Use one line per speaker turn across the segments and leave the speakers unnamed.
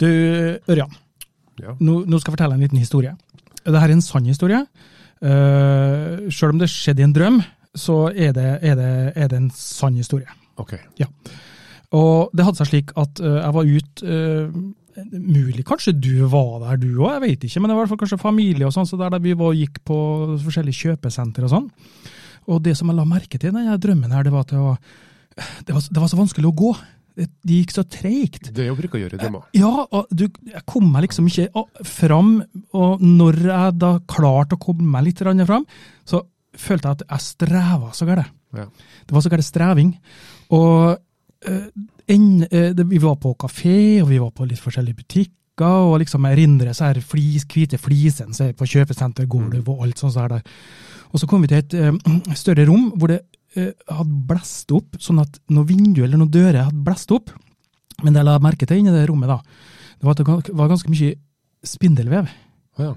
Du, Ørjan.
Ja.
Nå, nå skal jeg fortelle en liten historie. Dette er en sann historie. Uh, Sjøl om det skjedde i en drøm, så er det, er det, er det en sann historie.
Ok. Ja.
Og det hadde seg slik at uh, jeg var ute Mulig kanskje du var der, du òg, jeg vet ikke. Men det var i hvert fall kanskje familie og sånn, så der, der vi var, gikk på forskjellige kjøpesenter og sånn. Og det som jeg la merke til i denne drømmen, her, det var at det var, det var, det var så vanskelig å gå. Det, gikk så treigt.
Det jeg bruker å gjøre det drømmer.
Ja, og du, jeg kom meg liksom ikke fram, og når jeg da klarte å komme meg litt fram, så følte jeg at jeg streva så gærent.
Ja.
Det var så gærent streving. Og en, eh, vi var på kafé, og vi var på litt forskjellige butikker, og liksom erindrer så her flis, hvite flisene på er på kjøpesentergulv og alt sånt. Så der. Og så kom vi til et eh, større rom hvor det eh, hadde blåst opp, sånn at noen vinduer eller noen dører hadde blåst opp. Men det jeg la merke til inni det rommet, da, det var at det var ganske mye spindelvev.
Ja.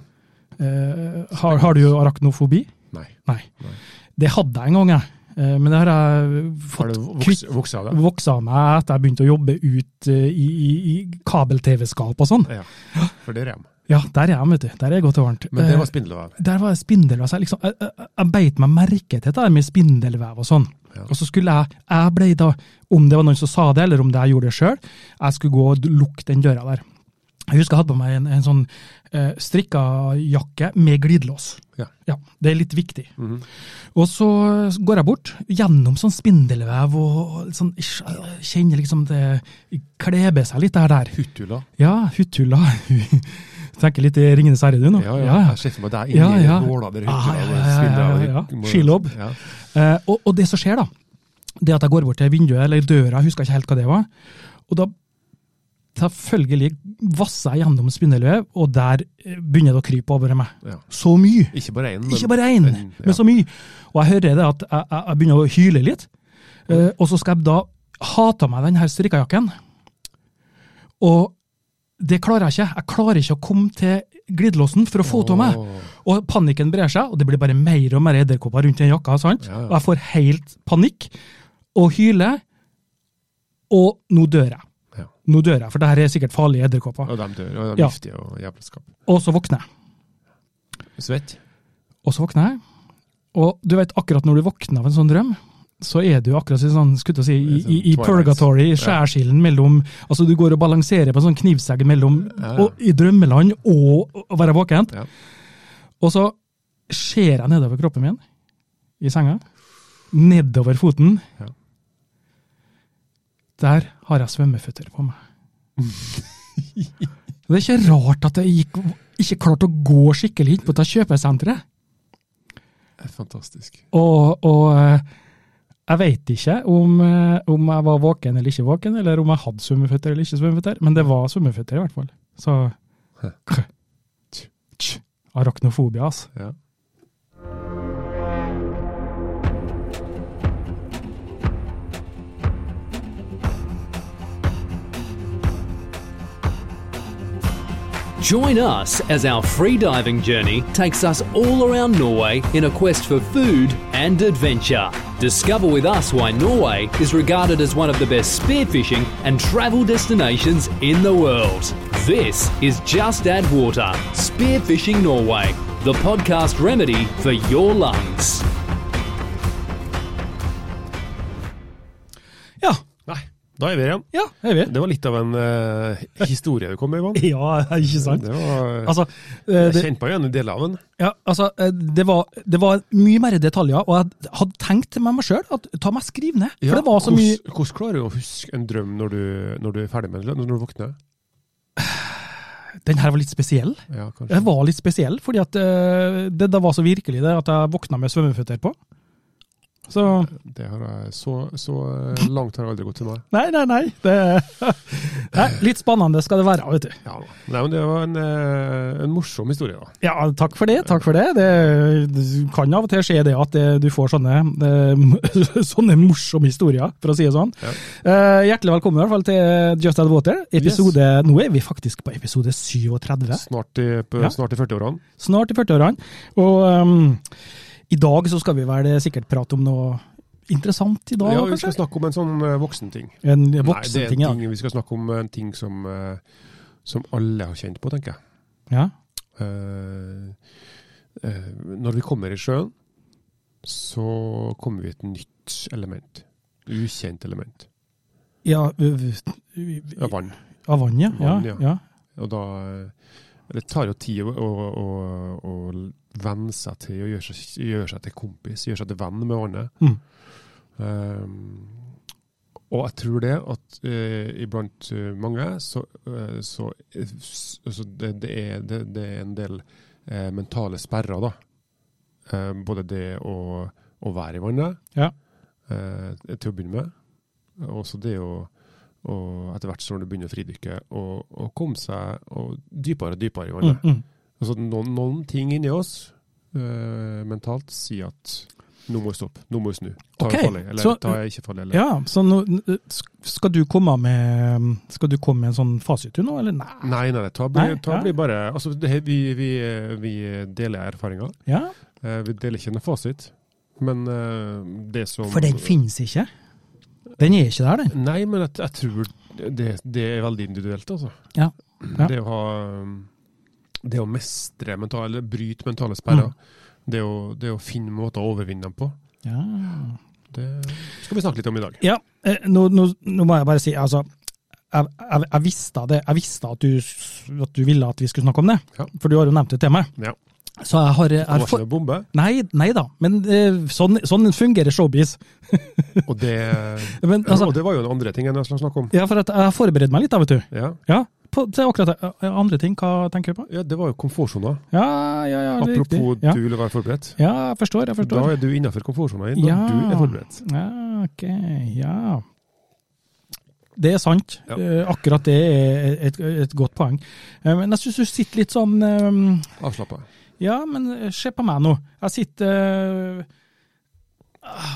Eh, har, har du arachnofobi?
Nei.
Nei.
Nei.
Det hadde jeg en gang, jeg. Eh, men det har jeg fått
vokst, vokst av
av meg etter jeg begynte å jobbe ut eh, i, i, i kabel-TV-skap og sånn.
Ja. For det er rem.
Ja, der er jeg, vet du. Der er jeg godt og varmt.
Men det
Eh,
var spindelvev.
der var spindelvev. Så jeg, liksom, jeg, jeg, jeg beit meg merke til det med spindelvev og sånn.
Ja.
Og så skulle jeg Jeg ble da, om det var noen som sa det, eller om det jeg gjorde det sjøl, jeg skulle gå og lukke den døra der. Jeg husker jeg hadde på meg en, en sånn eh, strikka jakke med glidelås.
Ja. ja.
Det er litt viktig.
Mhm.
Og så går jeg bort, gjennom sånn spindelvev, og, og sånn, kjenner liksom det kleber seg litt der. der.
Huttula.
Ja, huttula. Tenker litt i Ringenes herre, du nå.
Ja, ja. Jeg ser for meg deg inni
ja.
der.
Ah, ja, ja, ja, ja, ja. Skilobb.
Ja.
Eh, og, det som skjer, da, det at jeg går bort til vinduet eller døra, jeg husker ikke helt hva det var, og da selvfølgelig vasser jeg gjennom spindelvev, og der eh, begynner det å krype over meg.
Ja.
Så mye!
Ikke bare én,
bare en,
men- ja.
men så mye. Og jeg hører det at jeg, jeg, begynner å hyle litt, eh, og så skal jeg da ha av meg den her strikkejakken. Og det klarer jeg ikke. Jeg klarer ikke å komme til glidelåsen for å få av meg. Og panikken brer seg, og det blir bare mer og mer edderkopper rundt den jakka. sant?
Ja, ja.
Og jeg får helt panikk, og hyler, og nå dør jeg.
Ja.
Nå dør jeg, for det her er sikkert farlige edderkopper.
Og de dør. Og de er giftige og jævelskap.
Og så våkner jeg.
Svett.
Og så våkner jeg. Og du vet, akkurat når du våkner av en sånn drøm, så er du akkurat sånn, skulle si, i, i, i purgatory, i skjærsilden mellom Altså, du går og balanserer på en sånn knivsegg mellom og, i drømmeland og å være våken.
Ja.
Og så ser jeg nedover kroppen min i senga. Nedover foten. Der har jeg svømmeføtter på meg. det er ikke rart at jeg gikk, ikke klarte å gå skikkelig inn på det kjøpesenteret.
Det er fantastisk.
Og, og eh, jeg vet ikke om, eh, om jeg var våken eller ikke våken, eller om jeg hadde svømmeføtter eller ikke svømmeføtter, men det var svømmeføtter i hvert fall. Så Arachnofobia, altså.
Ja.
Join us as our free diving journey takes us all around Norway in a quest for food and adventure. Discover with us why Norway is regarded as one of the best spearfishing and travel destinations in the world. This is Just Add Water Spearfishing Norway, the podcast remedy for your lungs.
Da er vi igjen.
ja, er vi.
Det var litt av en uh, historie du kom med, Ivan.
Ja, ikke sant?
Det var,
Altså, eh,
jeg kjente meg igjen i del av den.
ja, altså eh, det, var, det var mye mer detaljer, og jeg hadde tenkt med meg sjøl at ta meg skriv ned. For det var så mye
hvordan, hvordan klarer du å huske en drøm når du, når du er ferdig med den, når du våkner?
Den her var litt spesiell.
Ja, kanskje.
Den var litt spesiell, fordi at uh, det, det var så virkelig det at jeg våkna med svømmeføtter på. Så
Det har jeg, så, så eh, langt har jeg aldri gått til nå.
Nei, nei, nei. Det, nei litt spennende skal det være, vet du.
Ja. Nei, men det var en, eh, en morsom historie, da.
Ja, takk for det. takk for Det Det, det kan av og til skje det at du får sånne, eh, sånne morsomme historier, for å si det sånn.
Ja.
Hjertelig velkommen i hvert fall til Just Add Water. Episode, Nå er vi faktisk på episode 37.
Snart i, på,
Ja.
snart i 40-årene.
Snart i 40-årene. Og ehm, i dag så skal vi vel sikkert prate om noe interessant i dag,
Ja, vi skal snakke om en sånn voksen voksenting.
En
er
voksenting, ja.
ting, vi skal snakke om en ting som, eh, som alle har kjent på, tenker jeg.
Ja.
Uh, uh, når vi kommer i sjøen, så kommer vi i et nytt element. Ukjent element.
Ja, ø-
Av vann.
Av vann, ja. ja,
Vann, ja.
ja.
Og da eh, Det tar jo tid å, å, å, å venne seg til å gjøre seg, gjøre seg til kompis, gjøre seg til venn med vannet.
Mm.
Um, og jeg tror det at uh, iblant uh, mange så, uh, så, s- altså det, det, er, det, det er en del mentale sperrer, da. Eh, både det å, å være i vannet,
Ja.
til å begynne med. Og så det å og etter hvert som du begynner å fridykke, og, og komme seg og dypere og dypere i
Mm,
vannet.
mm.
Altså, noen, noen ting inni oss uh, mentalt sier at nå må vi stoppe, nå må vi snu. Ta
okay.
jeg farlig, eller
så-
ta jeg ikke farlig. Eller.
Ja, så nå, skal du komme med Skal du komme med en sånn fasit nå, eller nei?
Nei, nei, nei, ta blir,
Nei,
ta
ja.
blir bare altså, det, vi, vi, vi deler erfaringer.
Ja,
Eh, vi deler ikke noen fasit. Men eh, det som
For den finnes ikke. Den er ikke der, den.
Nei, men jeg, jeg tror det, det er veldig individuelt, altså.
Ja, ja.
Det å ha Det å mestre mentale, eller bryte mentale sperrer.
Mm.
Det, å, det å finne måter å overvinne dem på.
Ja.
Det skal vi snakke litt om i dag.
Ja, eh, nå, nå, nå må jeg bare si, altså jeg, jeg, jeg visste det. Jeg visste at du, at du ville at vi skulle snakke om det,
Ja.
for du har jo nevnt det til meg.
Ja.
Så jeg har, jeg
Det
har
var
for...
ikke noe bombe.
Nei, nei da, men eh, sånn, sånn fungerer showbiz.
Og det,
Men, altså,
og det var jo en andre ting enn jeg skulle snakke om.
ja, for jeg har forberedt meg litt, da, vet du.
Ja,
Ja, på, akkurat det. Eh, Andre ting, hva tenker du på?
ja det var jo komfortsona.
Ja, ja, ja, riktig.
Apropos
Ja.
du ville være forberedt.
ja, jeg forstår, jeg forstår.
Da er du innafor komfortsona når
Ja.
du er forberedt.
Ja, ok, ja. Det er sant.
Ja.
Eh, Akkurat det er et, et godt poeng. Eh, Men jeg syns du sitter litt sånn um,
Avslappa.
Ja, men se på meg nå. Jeg sitter uh,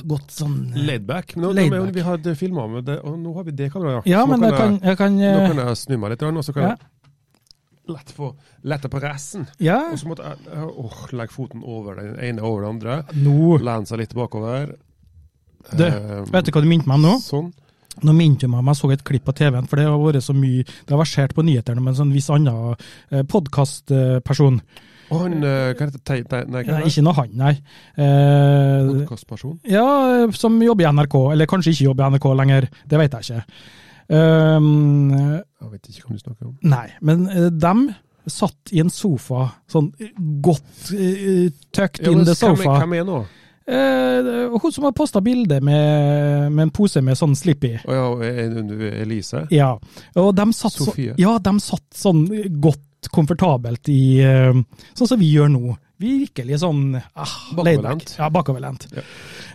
Godt sånn eh,
Laidback. Nå,
Laid
nå- Vi hadde filma med det, og nå har vi det kameraet.
Ja,
Så nå
men jeg kan, jeg kan
Nå
eh,
kan jeg snu meg litt, og så kan
Ja.
jeg lette på, lette på resten.
Ja,
Og så måtte jeg jeg- åh, legge foten over den ene over den andre.
nå
Lene seg litt bakover.
Du,
um,
Vet du hva du minte meg om nå?
Sånn.
Nå minte meg om jeg så et klipp på TV-en, for det har vært så mye Det har versert på nyhetene med en sånn viss annen eh, podkastperson.
Og han eh, Hva heter det? Nei,
Nei, ikke noe han, nei. Eh,
Podkastperson?
ja, som jobber i NRK, eller kanskje ikke jobber i NRK lenger. Det vet jeg ikke. Um,
Jeg vet ikke hva du snakker om.
nei, men uh, dem satt i en sofa, sånn godt uh, tucked
Ja,
in the sofa.
Hvem er nå?
Eh, hun som har posta bilde med, med en pose med sånn slipp i.
Å ja, eh, Elise?
Ja, og de satt, så, ja, de satt sånn godt komfortabelt i eh, Sånn som vi gjør nå. Virkelig sånn ah, laid.
Bakoverlent.
Ja, bakoverlent.
Ja.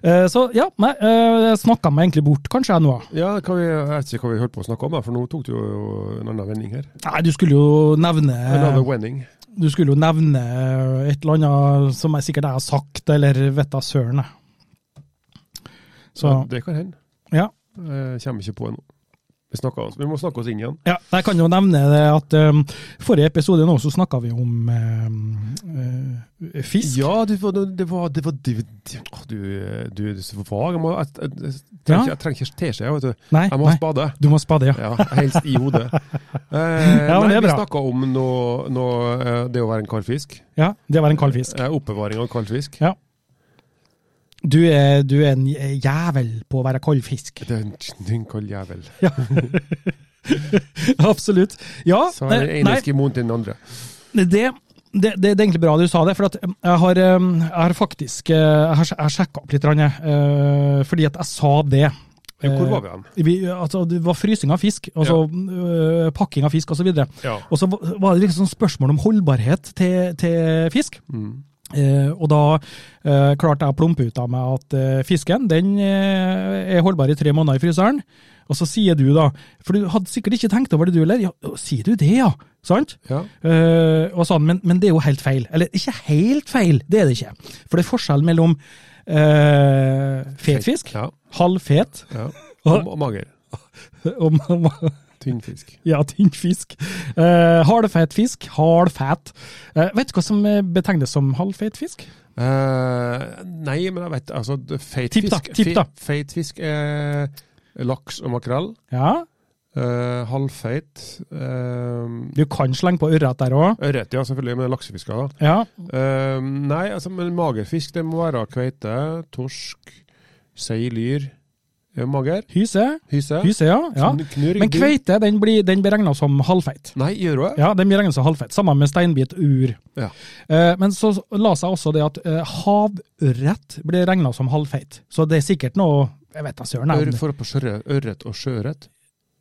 Uh, så ja, nei, uh, snakka meg egentlig bort, kanskje jeg nå.
Ja, vi, jeg vet ikke hva vi holdt på å snakke om, for nå tok du jo en annen vending her.
Nei, du skulle jo nevne
Another vending.
Du skulle jo nevne et eller annet som jeg sikkert jeg har sagt, eller vet da søren. Så
Ja, det kan hende.
ja.
Jeg kommer ikke på det nå. Vi, snakker oss, vi må snakke oss inn igjen.
Ja, jeg kan jo nevne det at um, forrige episode nå så snakka vi om um, uh, fisk.
Ja, det var det var, det var, det du, du er så vag. Jeg, jeg, jeg, trenger, jeg trenger ikke teskje, vet du.
Nei,
Jeg må ha spade.
du må spade, ja.
Ja, helst i hodet. uh,
Ja, men
nei, vi snakka om noe, noe, eh, det å være en kald fisk.
Ja, Det å være en kald fisk.
Oppbevaring av kald fisk.
Ja. Du er, du er en jævel på å være kald fisk.
Det er en, det en kald jævel.
Absolutt. Ja,
Så er den
eh,
ene eskimoen til den andre.
det, det, det, det er egentlig bra du sa det, for jeg har, jeg har faktisk eh, jeg har, jeg har sjekka opp litt, eh, fordi at jeg sa det.
Hvor var vi hen?
Vi, altså, det var frysing av fisk, altså ja. pakking av fisk osv. Og,
Ja.
så var det liksom spørsmål om holdbarhet til, til fisk.
Mm.
Eh, og da eh, klarte jeg å plumpe ut av meg at eh, fisken den eh, er holdbar i tre måneder i fryseren. Og så sier du da, for du hadde sikkert ikke tenkt over det du heller, ja, sier du det ja, sant?
Ja.
Eh, og sånn, men, men det er jo helt feil. Eller ikke helt feil, det er det ikke. For det er forskjell mellom eh, fet fisk,
Ja.
halvfet,
ja. Og, og mager.
og
Tynn fisk.
Ja, tynn fisk. Uh, Hardfet fisk, Hardfet. Uh, vet du hva som eh, betegnes som halvfet fisk?
Eh, nei, men jeg vet altså Feit
Tipp da,
fisk,
tipp da.
fe- Feit fisk er laks og makrell.
Ja,
Eh, halvfeit. Uh,
Du kan slenge på ørret der òg.
Ørret, ja, selvfølgelig, men laksefisker. da.
Ja.
Eh, nei, altså, men magerfisk, det må være kveite, torsk, sei, lyr. Er mager?
Hyse.
Hyse?
Hyse, ja. ja. Men kveite den blir, den blir regna som halvfeit.
Nei, gjør det?
Ja, den blir regnet som halvfeit. Sammen med steinbit, ur.
Ja.
Eh, men så la seg også det at eh, havørret blir regna som halvfeit. Så det er sikkert noe Jeg vet da søren.
Forhold på sjøørret ørret og sjøørret?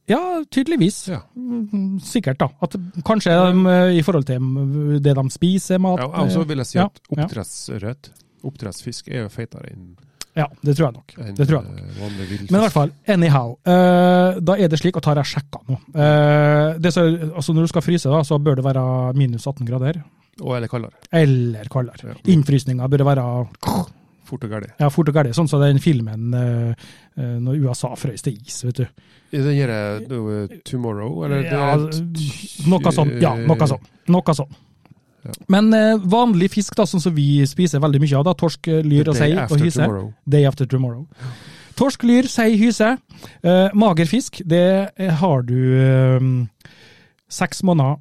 Ja, tydeligvis.
Ja.
Mm, Sikkert, da. At kanskje eh, i forhold til det de spiser, mat
Ja, og så vil jeg si at oppdrettsørret, oppdrettsfisk, er jo feitere enn
Ja, det tror jeg nok. Det tror jeg nok.
eh.
Men i hvert fall, anyhow. eh, da er det slik, og tar jeg sjekka nå eh, så, altså Når du skal fryse, da, så bør det være minus 18 grader.
Og eller kaldere.
Eller kaldere.
Ja.
Innfrysninga bør være
Fort og gæli.
ja, fort og gæli. Sånn som den filmen når USA frøys til is, vet du.
Den gjør det Tomorrow, eller?
Ja, noe sånt. Ja, noe sånt. Noe sånn.
Ja.
Men eh, vanlig fisk, da, sånn som vi spiser veldig mye av, da, torsk, eh, lyr og sei og hyse.
tomorrow.
Day after tomorrow. Torsk, lyr, sei, hyse. Eh, mager fisk, det eh, har du eh, seks måneder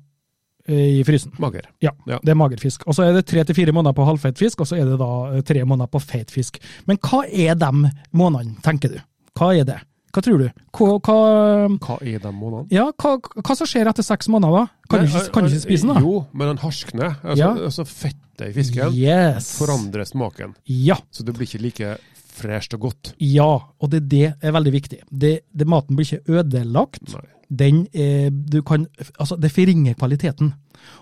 eh, i frysen.
Mager.
Ja,
Ja.
det er mager fisk. Og så er det tre til fire måneder på halvfeit fisk, og så er det da tre måneder på feit fisk. Men hva er de månedene, tenker du? Hva er det? Hva tror du? Hva, hva,
Hva er de månedene?
ja, hva, hva som skjer etter seks måneder, da? Kan du ikke, kan du ikke spise den, da?
Jo, men den harskner. Altså,
Ja.
altså fettet i fisken
Yes.
forandrer smaken.
Ja.
Så det blir ikke like fresht og godt.
Ja, og det, det er veldig viktig. Det, det, maten blir ikke ødelagt.
Nei.
Den er, du kan, altså det forringer kvaliteten.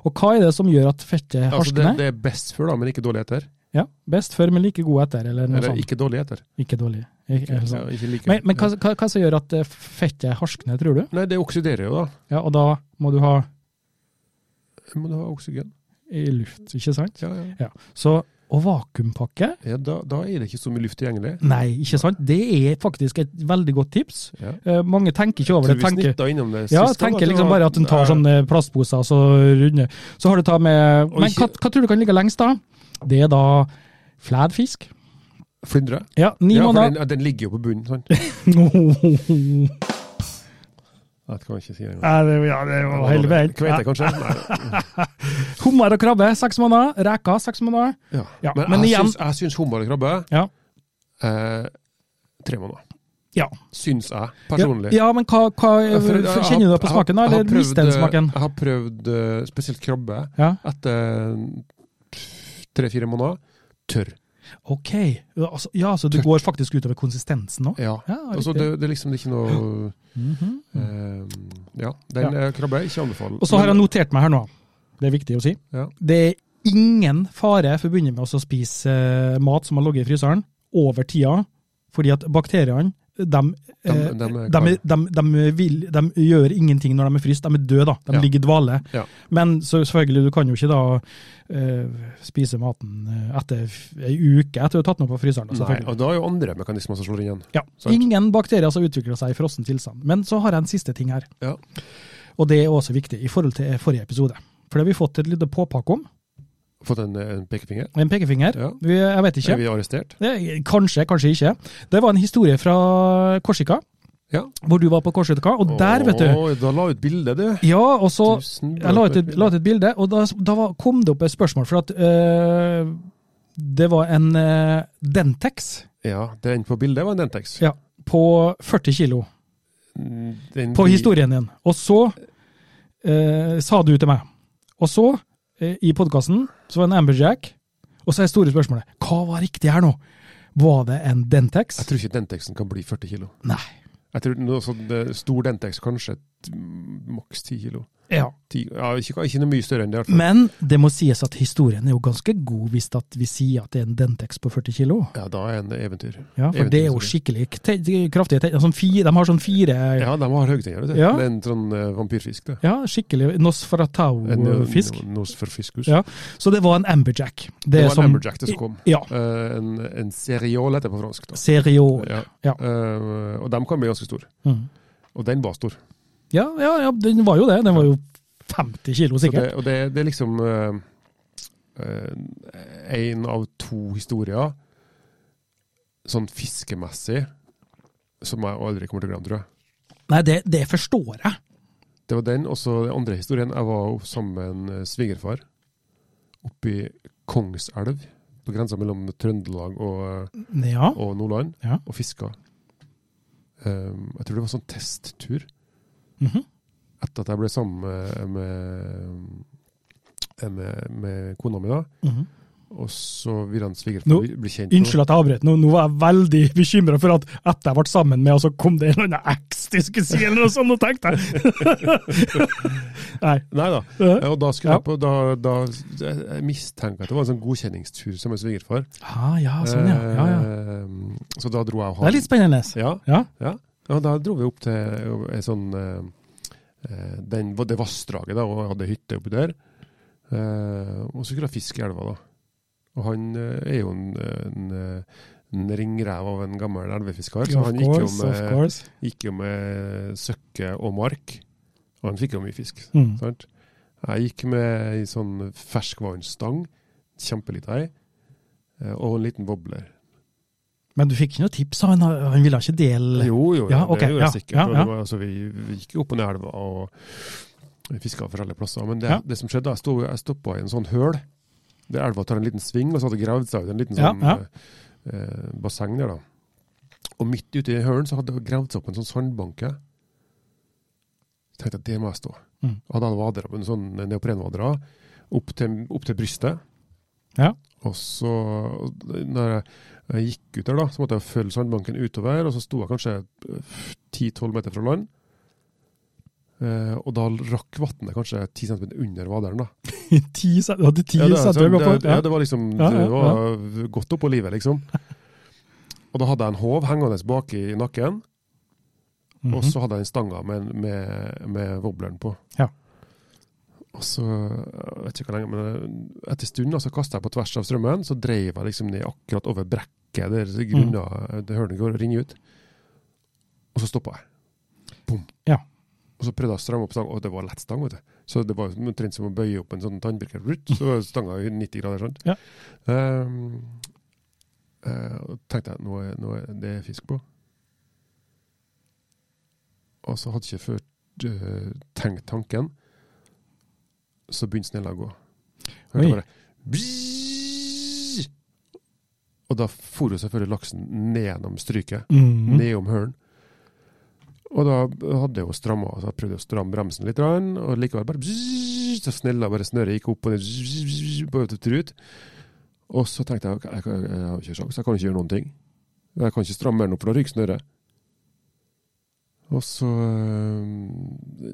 Og hva er det som gjør at fettet
Altså, det, det er best før, da, men ikke dårlig etter.
Ja, Best før, men like god etter, eller noe
Eller
sånt.
ikke dårlig etter.
Ikke dårlig. Ikke,
Ja,
sånn.
ikke like.
Men, men hva, hva, hva som gjør at eh, fettet harskner, tror du?
Nei, det oksiderer jo, da.
Ja, Og da må du ha
Må du ha oksygen?
i luft, ikke sant?
Ja, ja.
Ja. Så og vakuumpakke
ja da, da er det ikke så mye luft tilgjengelig.
Nei, ikke sant? Det er faktisk et veldig godt tips.
Ja.
Eh, mange tenker ikke over det. tenker
det
Ja, tenker liksom
var-
bare at en tar sånne plastposer så runde. Så har du ta med Men hva, hva tror du kan ligge lengst, da? Det er da flædfisk.
Flyndre?
Ja, ni
Ja,
måneder.
den, den ligger jo på bunnen, sant?
ja,
Det kan jeg ikke si engang.
det, ja, det var helt feil.
Kveite, kanskje?
Hummer og krabbe, seks måneder. Reker, seks måneder.
Ja.
Ja,
Men,
men
jeg,
igjen-
syns, jeg syns hummer og krabbe
Ja.
eh, Tre måneder.
Ja.
Syns jeg, personlig.
ja men hva, hva
Ja, for jeg
Kjenner du det på smaken, da, eller
prøvd,
mister den smaken?
Jeg har prøvd eh, spesielt krabbe
Ja.
etter tre-fire måneder. Tørr.
Ok. Altså, ja, så det
Tørt.
går faktisk utover konsistensen òg?
Ja.
Ja,
Altså, det, det er liksom ikke noe
Mhm.
eh, Ja, den eh, krabbe ikke anbefaler.
Og så har jeg notert meg her nå, det er viktig å si,
Ja.
det er ingen fare forbundet med å spise eh, mat som har ligget i fryseren, over tida, fordi at bakteriene de,
De-
eh, gjør ingenting når de er fryst, de er døde, da. De
Ja.
ligger i dvale.
Ja.
Men så, selvfølgelig, du kan jo ikke da uh, spise maten eh, etter ei uke etter du har tatt den opp på fryseren. da,
Nei, og da er jo andre mekanismer som slår inn igjen.
Ingen bakterier som utvikler seg i frossen tilstand. Men så har jeg en siste ting her,
Ja.
og det er også viktig i forhold til forrige episode. For det har vi fått et lite påpakke om,
Fått en, en pekefinger.
en pekefinger.
Ja.
Vi, jeg vet ikke.
Er vi arrestert?
Kanskje, kanskje ikke. Det var en historie fra Korsika,
Ja.
hvor du var på Korsika, og der, vet du
da la ut bilde, du.
Ja, og så Jeg la ut et, la ut et bilde, og da, da var, kom det opp et spørsmål, for at øh, det var en øh, Dentex
Ja, den på bildet var en Dentex.
ja, på 40 kilo
Mm, Den
på historien din. Og så øh, sa du til meg, og så, i podkasten, så var det en Amberjack, og så er det store spørsmålet hva var riktig her nå? Var det en Dentex?
Jeg tror ikke Dentexen kan bli 40 kilo.
Nei.
Jeg tror noe sånn stor Dentex kanskje maks 10 kilo.
Ja.
10, ja, ikke, ikke noe mye større enn det. fall.
Men det må sies at historien er jo ganske god hvis vi sier at det er en Dentex på 40 kilo.
Ja, da er det en eventyr.
Ja, for det er jo skikkelig kraftig kraftige tenner. Sånn de har sånn fire
Ja, de har høytenner. vet.
Ja.
Det er en sånn uh, vampyrfisk. det.
Ja, skikkelig Nosferatau-fisk.
eh, Nosferfiskus.
Ja, Så det var en amberjack. Det,
Det var
som,
en amberjack det som kom.
Ja.
Uh, en, en serial heter det på fransk. da.
Seriol.
Ja.
Ja.
Uh, og de kan bli ganske store.
Mm.
Og den var stor.
Ja, ja, ja, den var jo det. Den var jo 50 kilo, sikkert.
det, og det, det er liksom én av to historier, sånn fiskemessig, som jeg aldri kommer til å glemme, tror jeg.
Nei, det, det forstår jeg.
Det var den. Og så den andre historien. Jeg var sammen med en eh, svigerfar oppe i Kongselv, på grensa mellom Trøndelag og, eh,
Ja.
og Nordland,
Ja.
og fiska. Um, jeg tror det var sånn testtur.
Mhm.
Etter at jeg ble sammen med, med, med, med kona mi, da.
Mhm.
Og så ville han svigerfar bli kjent
Unnskyld at jeg avbrøt. Nå, nå var jeg veldig bekymra for at etter jeg ble sammen med, og så kom det en eller annen eks de skulle si, eller noe sånt, og tenkte jeg. Nei.
Nei da. Og da skulle
Ja.
jeg på da, da, Jeg mistenker at det var en sånn godkjenningstur som med svigerfar.
Ah, ja, sånn, ja. ja, ja.
Eh, Så da dro jeg og han.
Det er litt spennende.
Ja,
Ja.
ja. Og da dro vi opp til en sånn eh, eh, den, Det vassdraget, da, og hadde hytte oppi der. Eh, og så skulle jeg fiske i elva, da. Og han eh, er jo en, en, eh, en ringrev av en gammel elvefisker, så han gikk jo med, gikk jo med søkke og mark. Og han fikk jo mye fisk.
Mm.
Sant? Jeg gikk med ei sånn ferskvannsstang, kjempelita ei, eh, og en liten wobbler.
Men du fikk ikke noe tips? Han, han ville ikke dele
Jo, jo,
Ja,
det
ok,
gjorde jeg sikkert.
ja, ja.
Var, altså, vi, vi gikk jo opp og ned elva og fiska forskjellige plasser. Men det, det som skjedde, jeg, stod, jeg stoppa i en sånn høl, der elva tar en liten sving, og så hadde det gravd seg ut en liten sånn eh, eh, basseng der, da. Og midt ute i hølen så hadde det gravd seg opp en sånn sandbanke. Så tenkte jeg det må jeg stå.
Mm.
Hadde hadde jeg på en sånn neoprenvadra opp opp til brystet.
Ja.
Og så, når jeg, jeg gikk ut der, da, så måtte jeg følge sandbanken utover, og så sto jeg kanskje øh, 10-12 meter fra land. Eh, og da rakk vannet kanskje 10 cm under vaderen. da.
Ti cent- hadde ti
Ja, det,
centimeter å gå på?
det, ja, det var liksom
Ja, ja,
Det var godt oppå livet, liksom. Og da hadde jeg en håv hengende bak i nakken,
Mhm.
og så hadde jeg en stanga med, med, med wobbleren på.
Ja.
Og så, jeg vet ikke hvor lenge, men etter en stund så kasta jeg på tvers av strømmen, så dreiv jeg liksom ned akkurat over brekket der grunna
Mm.
det hølet går og ringer ut. Og så stoppa jeg. Bom.
Ja.
Og så prøvde jeg å stramme opp stanga, og det var lett stang, vet du. Så det var omtrent som å bøye opp en sånn tannbirker. Så var stanga i 90 grader, sant.
Ja.
Um, eh, og tenkte jeg, nå er, nå er det fisk på. Og så hadde jeg ikke før uh, tenkt tanken, så begynte snella å gå. Hørte
Oi.
bare «Bzzz!» Og da for jo selvfølgelig laksen ned gjennom stryket,
ned
nedom hølen. Og da hadde jeg jo stramma, så jeg prøvde å stramme bremsen litt, og likevel bare bzzz, Så snella bare snøret gikk opp og ned bzzz, på ut. Og så tenkte jeg jeg, kan- jeg har ikke sjans, jeg kan ikke gjøre noen ting. Jeg kan ikke stramme den opp, for da ryker snøret. Og så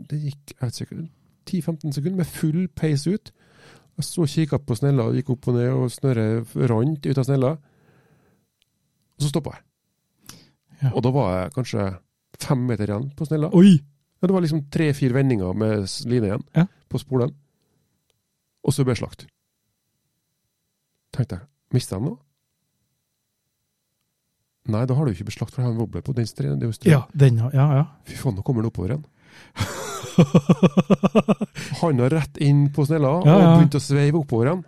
Det gikk jeg vet ikke, 10-15 sekunder med full peis ut. Jeg så og kikka på snella, gikk opp og ned, og snøret rant ut av snella. Og så stoppa jeg.
Ja.
Og da var jeg kanskje fem meter igjen på snella.
Oi!
Ja, det var liksom tre-fire vendinger med line igjen
Ja.
på spolen. Og så ble jeg slakt. Tenkte jeg, mista jeg nå? Nei, da har du ikke beslagt, for jeg har en wobbler på den.
Ja, den, ja. ja, ja.
Fy faen, nå kommer den oppover igjen. Handa rett inn på snella
Ja, ja.
og begynte å sveive oppover igjen.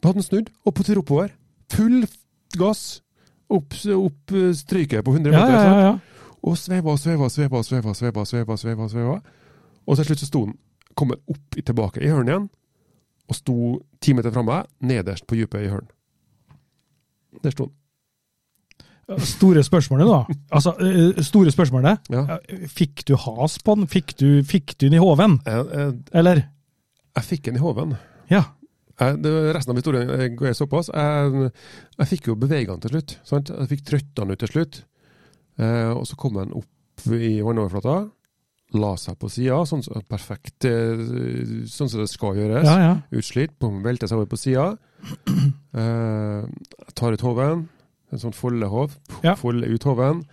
Da hadde han snudd og tur oppover. Full gass opp, opp eh, stryket på 100 meter.
ja.
Og sveiva og sveiva og sveiva og sveiva. sveiva, sveiva, sveiva, sveiva. Og til slutt så sto han, kom opp i- tilbake i hørnet igjen, og sto ti meter fra meg, nederst på dypet i hørnet. Der sto den.
Store spørsmålet, da. Altså, eh, store spørsmålet.
Ja.
Eh, Fikk du has på den? Fikk du, fikk du den i hoven?
Jeg,
Eller?
jeg fikk den i hoven.
Ja.
Jeg, det, resten av historien eh, går såpass. Jeg, jeg fikk jo bevege den til slutt. Sant? Jeg fikk trøtta den ut til slutt. Eh, og så kom den opp i vannoverflata, la seg på sida, sånn perfekt eh, sånn som det skal gjøres.
Ja, ja.
Utslitt, velter seg over på sida. Eh, jeg tar ut hoven, en sånn foldehov.
Ja.
Folde ut hoven.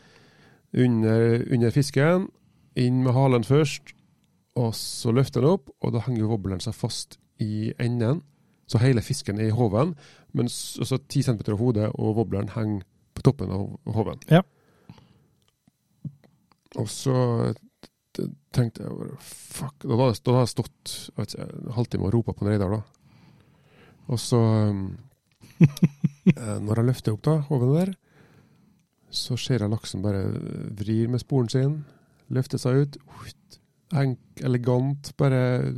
Under, under fisken, inn med halen først, og så løfter den opp, og da henger wobbleren seg fast i enden. Så hele fisken er i hoven, mens altså 10 cm av hodet og wobbleren henger på toppen av hoven.
Ja.
Og så tenkte jeg fuck. Da hadde, da hadde jeg stått jeg vet ikke, en halvtime og ropa på en Reidar, da. Og så um, Når jeg løfter opp da, hodet der, så ser jeg laksen bare vrir med sporen sin, løfter seg ut. Enk, elegant. Bare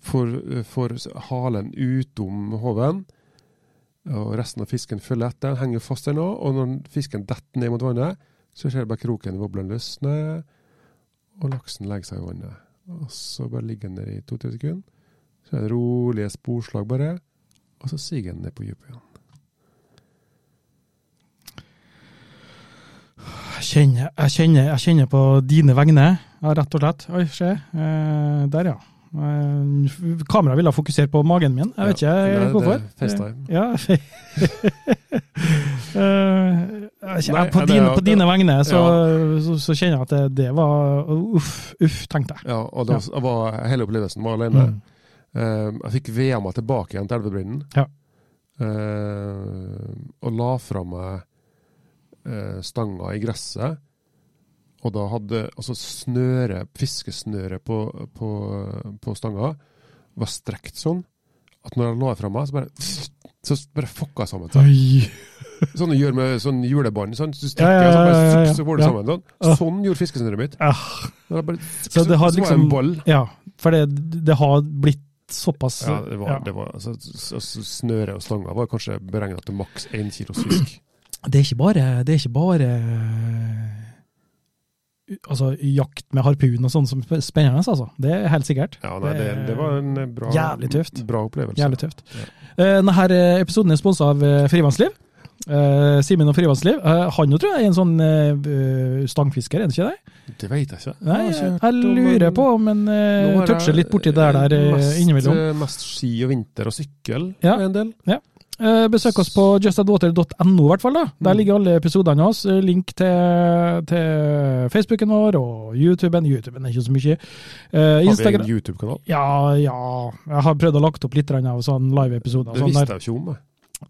får, halen utom hoven. Og resten av fisken følger etter. Den henger fast der nå. Og når fisken detter ned mot vannet, så ser jeg bare kroken wobblen løsne, og laksen legger seg i vannet. Og så bare ligger den der i to-tre sekunder. Så er det rolige sporslag, bare. Og så siger den ned på dypet igjen.
Jeg kjenner, jeg, kjenner, jeg kjenner på dine vegne, ja, rett og slett. Oi, se. Eh, der, ja. Eh, Kameraet ville fokusere på magen min. Jeg vet
Ja, ikke
hvorfor.
det er
Ja. Eh, på,
er-
på dine vegne så, så, så kjenner jeg at det, det var uff, uff, tenkte jeg.
Ja, og det var, hele opplevelsen var alene.
Mm.
Eh, jeg fikk meg tilbake igjen til Elvebrynen,
Ja.
Eh, og la fra meg eh, stanga i gresset. Og da hadde altså snøret, fiskesnøret på, på, på stanga var strekt sånn at når jeg la det fra meg, så bare så bare fucka sammen.
Oi.
sånn du gjør med sånn julebånd. Sånn,
så
strekker,
ja,
så, bare, så går det sammen. Sånn,
Ah.
sånn gjorde fiskesnøret mitt.
Ja.
Det bare,
Så det har liksom
en ball.
Ja, for det, det har blitt såpass
Ja, det var,
ja.
det var altså, altså, Snøret og stanga var kanskje beregna til maks én kilos fisk.
Det er ikke bare, det er ikke bare eh, altså, jakt med harpun og sånn som spennende, altså. Det er helt sikkert.
Ja, nei, det, det var en eh, bra,
Jævlig tøft.
bra opplevelse.
Jævlig tøft.
Ja.
Eh, Denne episoden er sponsa av eh, Frivannsliv. Uh, Simen og Frivannsliv. Uh, han jo tror jeg er en sånn uh, stangfisker, er det ikke det?
Det vet jeg ikke.
Nei, jeg,
jeg,
lurer på om
han
uh, toucher litt borti der der eh,
mest,
innimellom.
eh, Mest ski og vinter og sykkel
Ja.
en del.
Eh, besøk oss på justadwater.no, i hvert fall. da. Der
Mm.
ligger alle episodene av oss. Eh, Link til, til Facebooken vår og YouTuben. YouTuben er ikke så mye. Eh,
Har vi
Instagram
en YouTube-kanal?
Ja, ja. Jeg har prøvd å lagt opp litt av sånn live-episoder.
Det
Sånn
visste jeg ikke om. jeg.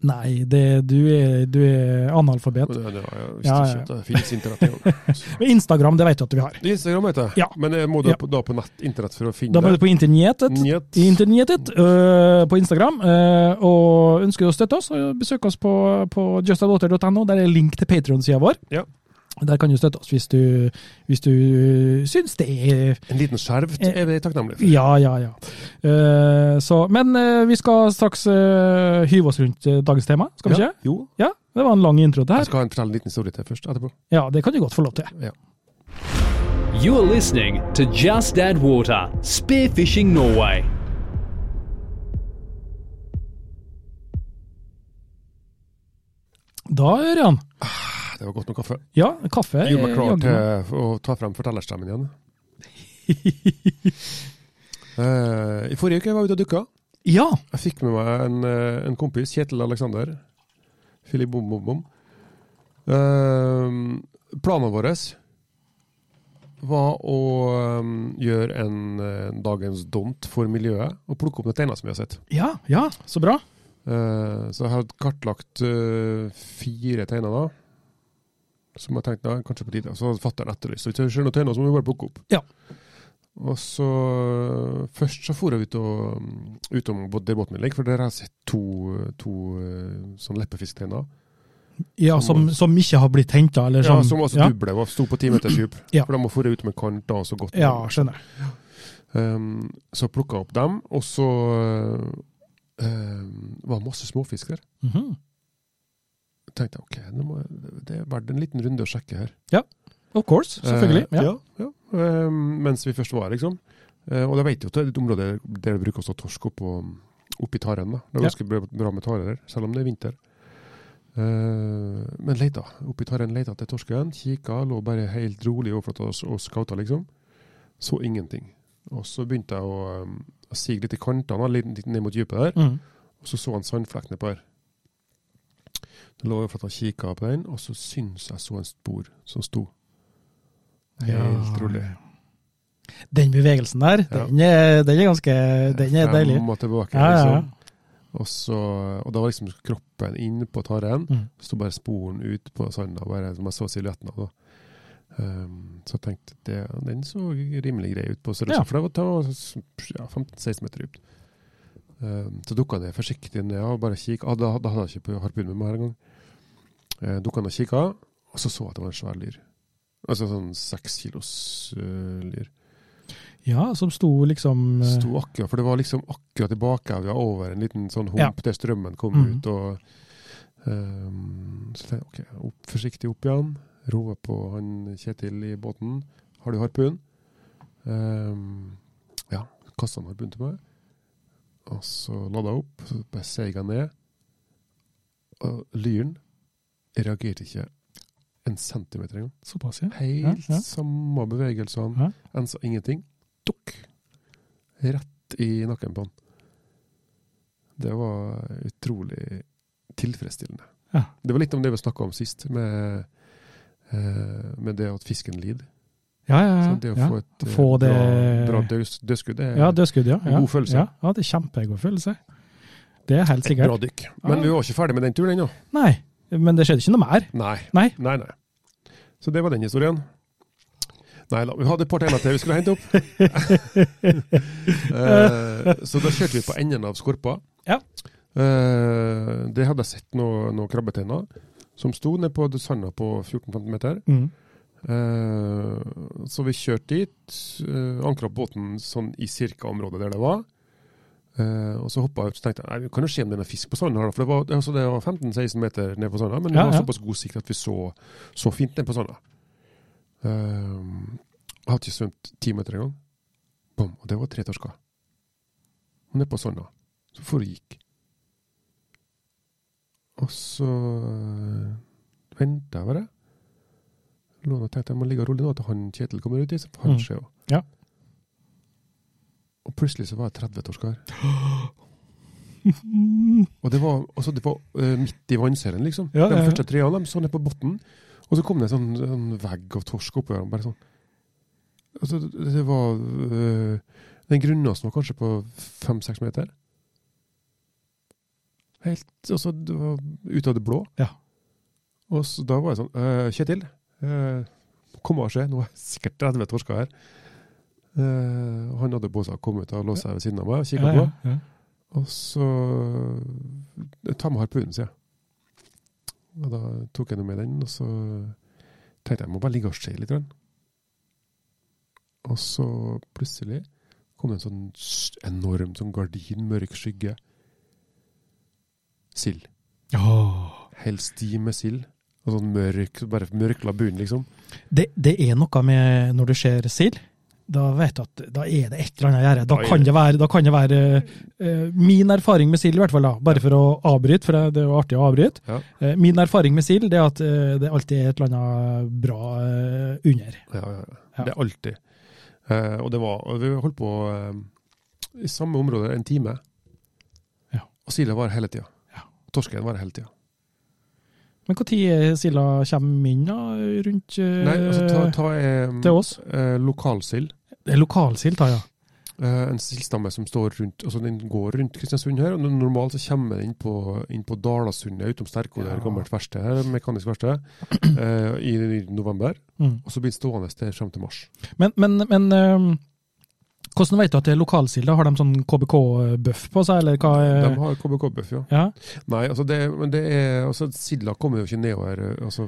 Nei, det, du, er, du er analfabet.
Det- det- Jeg visste
Ja, ja.
ikke at det finnes internett.
Instagram, det vet du at vi har.
Instagram vet jeg,
Ja.
men jeg må da på, da på nett, internett for å finne
Da må du på internettet. Internettet øh, på Instagram. øh, og ønsker du å støtte oss, besøk oss på, på justadwater.no. Der er link til Patrion-sida vår.
Ja.
Der kan du støtte oss hvis du, hvis du syns det er
En liten skjerv
Eh,
er vi takknemlige for.
Ja, ja, ja. Uh, så, men uh, vi skal straks uh, hyve oss rundt dagens tema, skal vi
Ja,
ikke?
Jo.
Ja, det var en lang intro til
Jeg
her.
skal fortelle en liten historie til først, etterpå.
Ja, det kan du godt få lov til.
Ja.
You are listening to Just Add Water, Spearfishing Norway.
Da, Ørjan.
Det var godt med kaffe.
Ja, kaffe.
Gjorde meg
er
klar til å ta frem fortellerstemmen igjen. uh, I forrige uke var jeg ute og dukka.
Ja.
Jeg fikk med meg en, eh, en kompis, Kjetil Aleksander. Filip Bom Bom Bom. Uh, planen vår var å um, gjøre en, en, dagens dont for miljøet, og plukke opp det teiner som vi har sett.
ja, ja, så bra.
Uh, så jeg har kartlagt uh, fire teiner da, som jeg tenkte ja, kanskje på tide. Så hadde fatter'n etterlyst. Så hvis jeg ser til nå, så må vi bare plukke opp.
Ja.
Og så Først så for jeg ut og, utom der båten min ligger, for der har jeg sett to, to eh, sånn leppefiskteiner.
Ja, som, som ikke har blitt henta,
Ja,
som,
som også
ja.
duble og sto på ti meters dyp.
Ja.
For de må fore ut med kant da, så godt.
ja, skjønner.
Um, så plukka jeg opp dem, og så um, var det masse småfisk der.
Mhm.
Tenkte jeg ok, nå må, jeg- det er verdt en liten runde å sjekke her.
Ja, Of course, selvfølgelig.
Eh,
Ja.
ja, ja. Um, mens vi først var her, liksom. Eh, og jeg vet jo at det er et område der det bruker å stå torsk opp oppi taren. da. Det er ganske bra, med tare der, selv om det er vinter. Eh, men leita. Oppi taren leita etter torsken. Kikka, lå bare helt rolig i overflata og, og skauta, liksom. Så ingenting. Og så begynte jeg å, um, å sige litt i kantene, litt ned mot dypet der.
Mm.
Og så så han sandflekkene på her. Jeg lå for at jeg kikka på den, og så syns jeg så en spor som sto. Helt
Ja.
rolig.
Den bevegelsen der,
Ja.
den, er, den er ganske Den er deilig.
Frem og tilbake,
Ja, ja,
liksom. Og, så, og da var liksom kroppen inne på taren.
Mm.
sto bare sporen ut på sanda, bare som jeg så silhuetten av. Um, så jeg tenkte det, den så rimelig grei ut på størrelse,
Ja.
for det var, var ja, 15-16 meter dypt. Um, så dukka det forsiktig ned og bare kikka. Ah, da, da hadde jeg ikke på harpun med meg her engang. Eh, dukka ned og kikka, og så så jeg at det var en svær lyr. Altså sånn seks kilos uh, lyr.
Ja, som sto liksom uh...
Sto akkurat, for det var liksom akkurat i bakevja over en liten sånn hump
Ja.
der strømmen kom
mm.
ut. og um, Så tenkte jeg ok, opp, forsiktig opp igjen. Roe på han Kjetil i båten. Har du harpun? Um, ja, kasta han harpun til meg. Og så lada jeg opp, så bare seig jeg ned. Og lyren reagerte ikke en centimeter engang.
Såpass, ja.
Helt
Ja, ja.
samme bevegelsene.
Ja.
En sa ingenting. Tok! Rett i nakken på han. Det var utrolig tilfredsstillende.
Ja.
Det var litt om det vi snakka om sist, med, eh, med det at fisken lider.
Ja, ja, ja.
Så det å
ja.
få et eh,
Få det-
bra, bra døds, dødskudd, er
ja dødskudd, ja.
en god følelse.
Ja, ja, det er kjempegod følelse. Det er helt sikkert.
et bra dykk. Men vi var ikke ferdig med den turen ennå.
Nei, men det skjedde ikke noe mer.
Nei.
Nei.
Nei, nei. Så det var den historien. Nei da, vi hadde et par timer til vi skulle hente opp. Eh, så da kjørte vi på enden av skorpa.
Ja.
Eh, det hadde jeg sett noen noe krabbetenner som sto nede på sanda på 14-15 meter.
Mm.
Eh, så vi kjørte dit, uh, ankra båten sånn i cirka området der det var. Eh, og så hoppa jeg ut og tenkte jeg, nei, vi kan jo se om det er fisk på sanda. For det var, altså, var 15-16 meter ned på sanda, men det var
ja.
såpass god sikt at vi så, så fint ned på. Eh, jeg hadde ikke svømt ti meter engang. Bom, og det var tre torsker. Og ned på sanda. Så for det gikk. Og så venta jeg bare. Og tenkte jeg må ligge rolig nå til han Kjetil kommer ut, så får han se. også.
Ja.
Og plutselig så var det 30 torsker. Og det var, altså det var uh, midt i vannselen, liksom.
Ja,
de første treene de så ned på bunnen. Og så kom det en sånn, sånn vegg av torsk oppover. Bare sånn. Altså, det det var uh, Den grunnåsen var kanskje på fem-seks meter. Helt altså, Det var ut av det blå.
Ja.
Og så da var jeg sånn «Øh, Kjetil, øh, kom og se, nå er jeg sikkert 30 torsker her. Eh, han hadde på seg å komme ut og låse seg ved siden av meg og kikka
Ja,
på.
ja, ja.
Og så Ta med harpunen, sier jeg. Og da tok jeg nå med den, og så tenkte jeg jeg må bare ligge og se litt. grann. Og så plutselig kom det en sånn enorm sånn gardin, mørk skygge. Sild.
Oh.
Hel sti med sild. Og sånn mørk, bare mørkla bunn, liksom.
Det, det er noe med når du ser sild. Da vet du at da er det et eller annet å gjøre. Da kan
det-
være, da kan det være uh, Min erfaring med sild, i hvert fall, da, bare for å avbryte, for det er jo artig å avbryte.
Ja.
Uh, min erfaring med sild er at uh, det alltid er et eller annet bra under.
Ja, ja, ja. Det er alltid. Og det var og Vi holdt på i samme område en time.
Ja.
Og silda var hele tida.
Ja.
Torsken var hele tida.
Men når silda kommer inn, da? Rundt eh,
Nei, altså ta, ta eh,
til oss?
eh, lokalsild.
Det er lokalsild, ja.
Eh, en sildstamme som står rundt altså Den går rundt Kristiansund her. og Normalt så kommer den inn på, inn på Dalasundet utom Sterko,
Ja.
gammelt verste her, mekanisk verksted, eh, i, i november.
Mm.
Og så blir den stående der fram til mars.
Men, men, men eh, hvordan vet du at det er lokalsilda? Har de sånn KBK-bøff på seg, eller hva?
De
er-
har KBK-bøff, ja.
Ja?
Nei, altså det, men det er, altså Silda kommer jo ikke nedover, eh, altså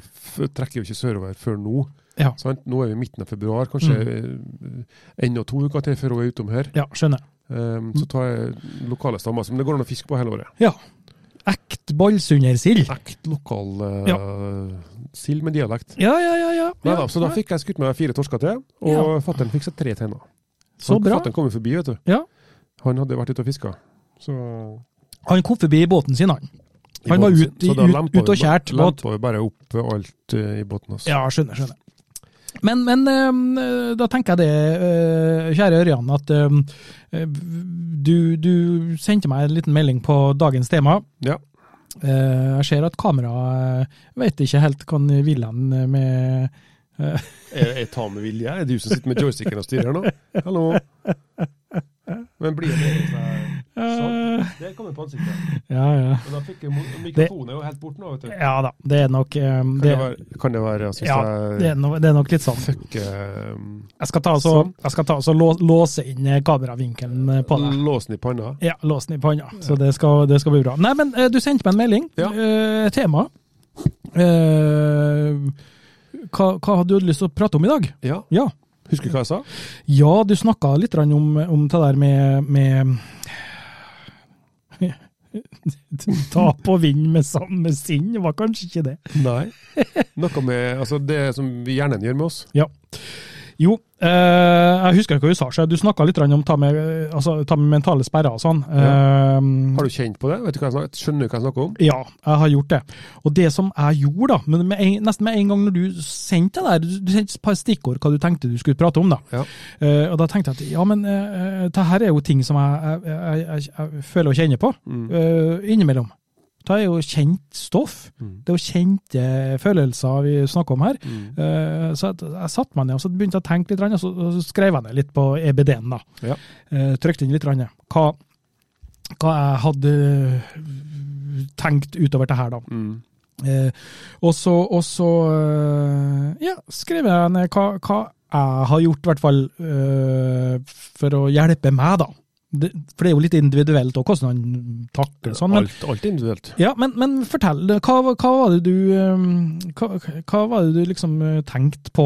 trekker jo ikke sørover før nå.
Ja.
Sant? Nå er vi i midten av februar, kanskje mm. enda to uker til før hun er utom her.
ja, skjønner.
Um, så tar jeg lokale stammer som det går an å fiske på hele året. Ja.
Ekt ballsundersild.
Ekt lokal uh, sild med dialekt.
Ja, ja, ja. ja.
Nei da, så da fikk jeg skutt meg fire torsker til, og
Ja.
fattern fikk seg tre tenner.
Så bra.
Fattern kom jo forbi, vet du.
Ja.
Han hadde vært ute og fiska. Så
Han kom forbi i båten sin, han.
i
Han var
ute
ut- ut- og kjært båt.
Lempa vi bare opp alt uh, i båten hans.
Ja, skjønner, skjønner. Men, men eh, da tenker jeg det, eh, kjære Ørjan, at eh, du, du sendte meg en liten melding på dagens tema.
Ja.
Jeg ser at kameraet vet ikke helt hva han vil med
Jeg, jeg tar med vilje. Er det du som sitter med joysticken og styrer nå? Hallo? Men blir det sånn?
Eh,
Det kommer på ansiktet.
Ja, ja.
Og da fikk mikrofonen jo helt bort nå, vet du.
Ja da, det er nok eh,
Kan
det,
det være, kan det være altså,
Ja,
jeg
det, er no, det er nok litt sånn.
fucker
Jeg skal ta og så,
Sånn.
så lå, låse inn eh, kameravinkelen eh, på deg.
låsen i panna?
Ja, lås den i panna. Så det skal, det skal bli bra. Nei, men eh, du sendte meg en melding.
Ja.
Uh, tema. Eh, hva, hva hadde du lyst til å prate om i dag?
Ja.
Ja,
Husker du hva jeg sa?
ja du snakka litt om, om det der med, med Tap og vinn med samme sinn, var kanskje ikke det.
Nei. Noe med altså det som hjernen gjør med oss.
Ja. Jo, eh, jeg husker ikke hva du sa. så Du snakka litt om ta med, altså, ta med mentale sperrer og sånn. Eh,
Har du kjent på det? Vet du snakker, skjønner du hva jeg snakker om?
Ja, jeg har gjort det. Og det som jeg gjorde, da, men med en, nesten med en gang når du sendte det der, du, sendte et par stikkord hva du tenkte du skulle prate om, da.
Ja.
Eh, og da tenkte jeg at ja, men uh, det her er jo ting som jeg, jeg, jeg, jeg, føler og kjenner på
Mm.
eh, innimellom. Det er jo kjent stoff.
Mm.
Det er jo kjente følelser vi snakker om her.
Mm.
Uh, så jeg, jeg satte meg ned og så begynte jeg å tenke litt, og så, og så skrev jeg ned litt på EBD-en. da.
Ja.
Uh, trykte inn litt hva, hva jeg hadde tenkt utover det her, da.
Mm.
Eh, og så, og så eh, ja, skrev jeg ned hva, hva jeg har gjort, i hvert fall eh, for å hjelpe meg, da. Det, for det er jo litt individuelt òg, hvordan han takler sånn. Men,
Alt, alt individuelt.
ja, men, men fortell, hva, hva var det du eh, hva, hva var det du liksom eh, tenkte på?